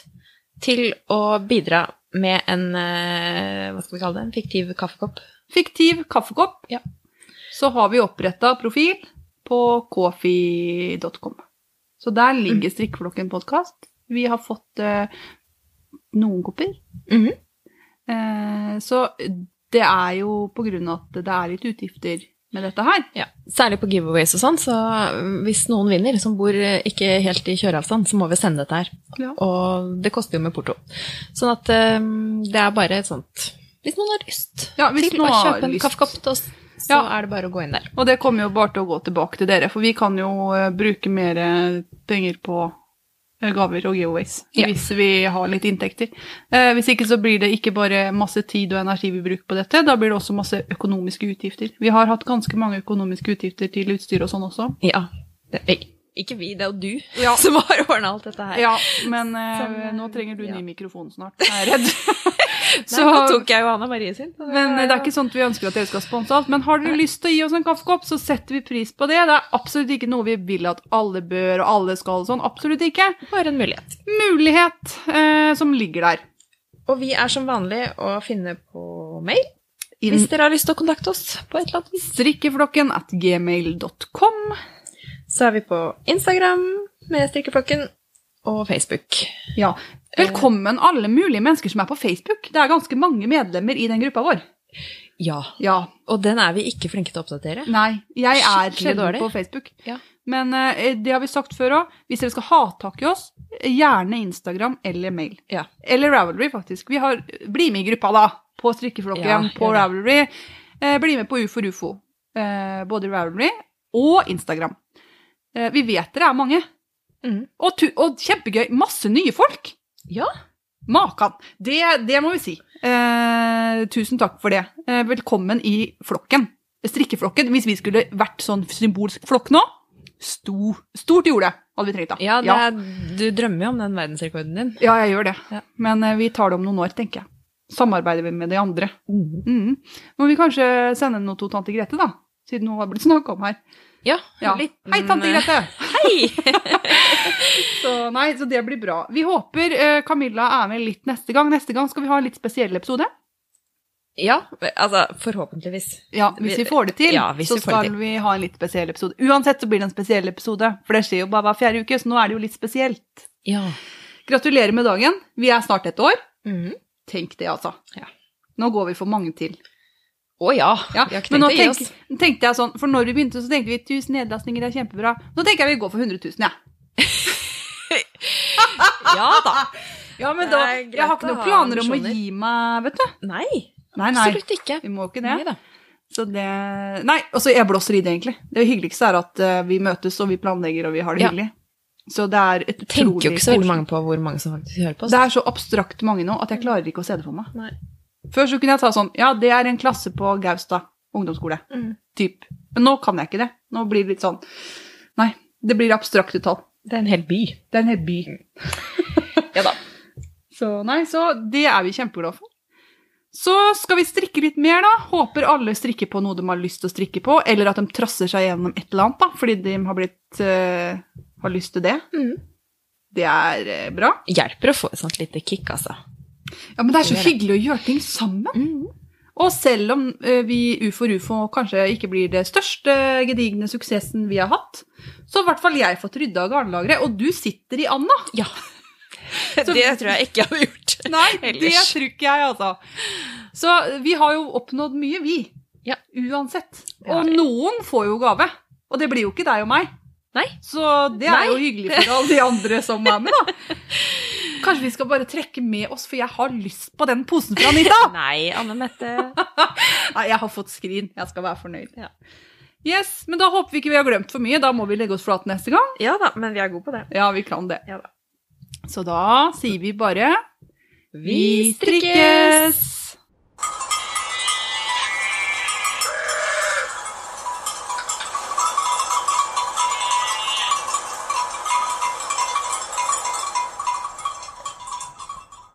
til å bidra med en eh, hva skal vi kalle det, en fiktiv kaffekopp. Fiktiv kaffekopp. Ja. Så har vi oppretta profil på kofi.com. Så der Mm. ligger Strikkeflokken podkast. Vi har fått uh, noen kopper. -hmm. uh, så det er jo på grunn av at det er litt utgifter med dette her. Ja. Særlig på giveaways og sånn, så hvis noen vinner som bor eh, ikke helt i kjøreavstand, så må vi sende dette her. Ja. Og det koster jo med porto. Sånn at um, det er bare et sånt Hvis noen har lyst Ja, hvis til å kjøpe en kaffekopp til oss, så Ja. er det bare å gå inn der. Og det kommer jo bare til å gå tilbake til dere, for vi kan jo eh, bruke mer penger på gaver og giveaways Ja. hvis vi har litt inntekter. Eh, hvis ikke så blir det ikke bare masse tid og energi vi bruker på dette, da blir det også masse økonomiske utgifter. Vi har hatt ganske mange økonomiske utgifter til utstyr og sånn også. Ja. Ikke vi, det er jo du Ja. som har ordna alt dette her. Ja, men eh, Som, eh, nå trenger du ja. ny mikrofon snart, jeg er redd. Så nå tok jeg jo Anna Marie sin. Men det er ikke sånn at vi ønsker at dere skal sponse alt. Men har dere lyst til å gi oss en kaffekopp, så setter vi pris på det. Det er absolutt ikke noe vi vil at alle bør og alle skal og sånn. Absolutt ikke. bare en mulighet. Mulighet eh, som ligger der. Og vi er som vanlig å finne på mail In... hvis dere har lyst til å kontakte oss på et eller annet vis. strikkeflokken at gmail.com. Så er vi på Instagram med Strikkeflokken og Facebook. Ja. Velkommen alle mulige mennesker som er på Facebook. Det er ganske mange medlemmer i den gruppa vår. Ja. Ja. Og den er vi ikke flinke til å oppdatere. Nei, jeg er sjelden på Facebook. Ja. Men eh, det har vi sagt før òg. Hvis dere skal ha tak i oss, gjerne Instagram eller mail. Ja. Eller Ravelry, faktisk. Vi har, bli med i gruppa, da. På Strikkeflokken, på. Ravelry. Eh, bli med på UFO Rufo. Eh, både Ravelry og Instagram. Eh, vi vet dere er mange. Mhm. Og, og kjempegøy. Masse nye folk. Ja. Makan. Det, det må vi si. Eh, tusen takk for det. Eh, velkommen i flokken. Strikkeflokken. Hvis vi skulle vært sånn symbolsk flokk nå, stor, stort det, hadde vi trengt da. Ja, det ja. er, du drømmer jo om den verdensrekorden din. ja, jeg gjør det. Ja. Men eh, vi tar det om noen år, tenker jeg. Samarbeider vi med de andre. Mm. Mm. Må vi kanskje sende noe til tante Grete, da? Siden hun har blitt snakka om her. Ja, Ja. en liten- Hei, tante Grete! Hei! Så nei, så det blir bra. Vi håper uh, Camilla er med litt neste gang. Neste gang skal vi ha en litt spesiell episode. ja, altså forhåpentligvis. Ja, hvis vi får det til, Ja, så skal vi ha en litt spesiell episode. Uansett så blir det en spesiell episode, for det skjer jo bare hver fjerde uke, så nå er det jo litt spesielt. Ja. Gratulerer med dagen. Vi er snart et år. Mm. Tenk det, altså. Ja. Nå går vi for mange til. Å ja. Ja, Vi har ikke tenkt å gi tenk, tenkte jeg sånn, for når vi begynte, så tenkte vi 1000 nedlastninger er kjempebra. Nå tenker jeg vi går for 100 000, jeg. Ja da. Ja, men da, jeg har ikke noen planer om å gi meg, vet du. Nei, Nei, nei, absolutt ikke. vi må ikke det. Nei da. Så det Nei, altså jeg blåser i det, egentlig. Det hyggeligste er at eh, vi møtes, og vi planlegger, og vi har det Ja. hyggelig. Så det er et Tenker jo ikke så veldig mange på hvor mange som faktisk hører på oss. Det er så abstrakt mange nå at jeg klarer ikke å se det for meg. Nei. Før så kunne jeg ta sånn Ja, det er en klasse på Gaustad ungdomsskole. Mm. Typ. Men nå kan jeg ikke det. Nå blir det litt sånn Nei, det blir abstrakte tall. Det er en hel by. Det er en hel by. Ja da. Så nei, så det er vi kjempeglade for. Så skal vi strikke litt mer, da. Håper alle strikker på noe de har lyst til å strikke på, eller at de trasser seg gjennom et eller annet, da, fordi de har, blitt, uh, har lyst til det. Mm. Det er eh, bra. Hjelper å få et sånt lite kick, altså. Ja, men det er så Det det. hyggelig å gjøre ting sammen. Mm. Og selv om eh, vi UFO RUFO ufo kanskje ikke blir det største gedigne suksessen vi har hatt, så har i hvert fall jeg fått rydda garnlageret, og du sitter i Anna. Ja. det tror jeg ikke jeg hadde gjort. Nei, det Ellers. tror ikke jeg, altså. Så vi har jo oppnådd mye, vi. Ja. Uansett. Det Og noen får jo gave. Og det blir jo ikke deg og meg. Nei. Så det er Nei. jo hyggelig for alle de andre som er med, da. Kanskje vi skal bare trekke med oss, for jeg har lyst på den posen fra Anita. Nei, Anne Mette. Nei, jeg har fått skrin. Jeg skal være fornøyd. Ja. Yes, Men da håper vi ikke vi har glemt for mye. Da må vi legge oss flate neste gang. Ja da, men vi er gode på det. Ja, vi kan det. Ja da. Så da sier vi bare Vi strikkes!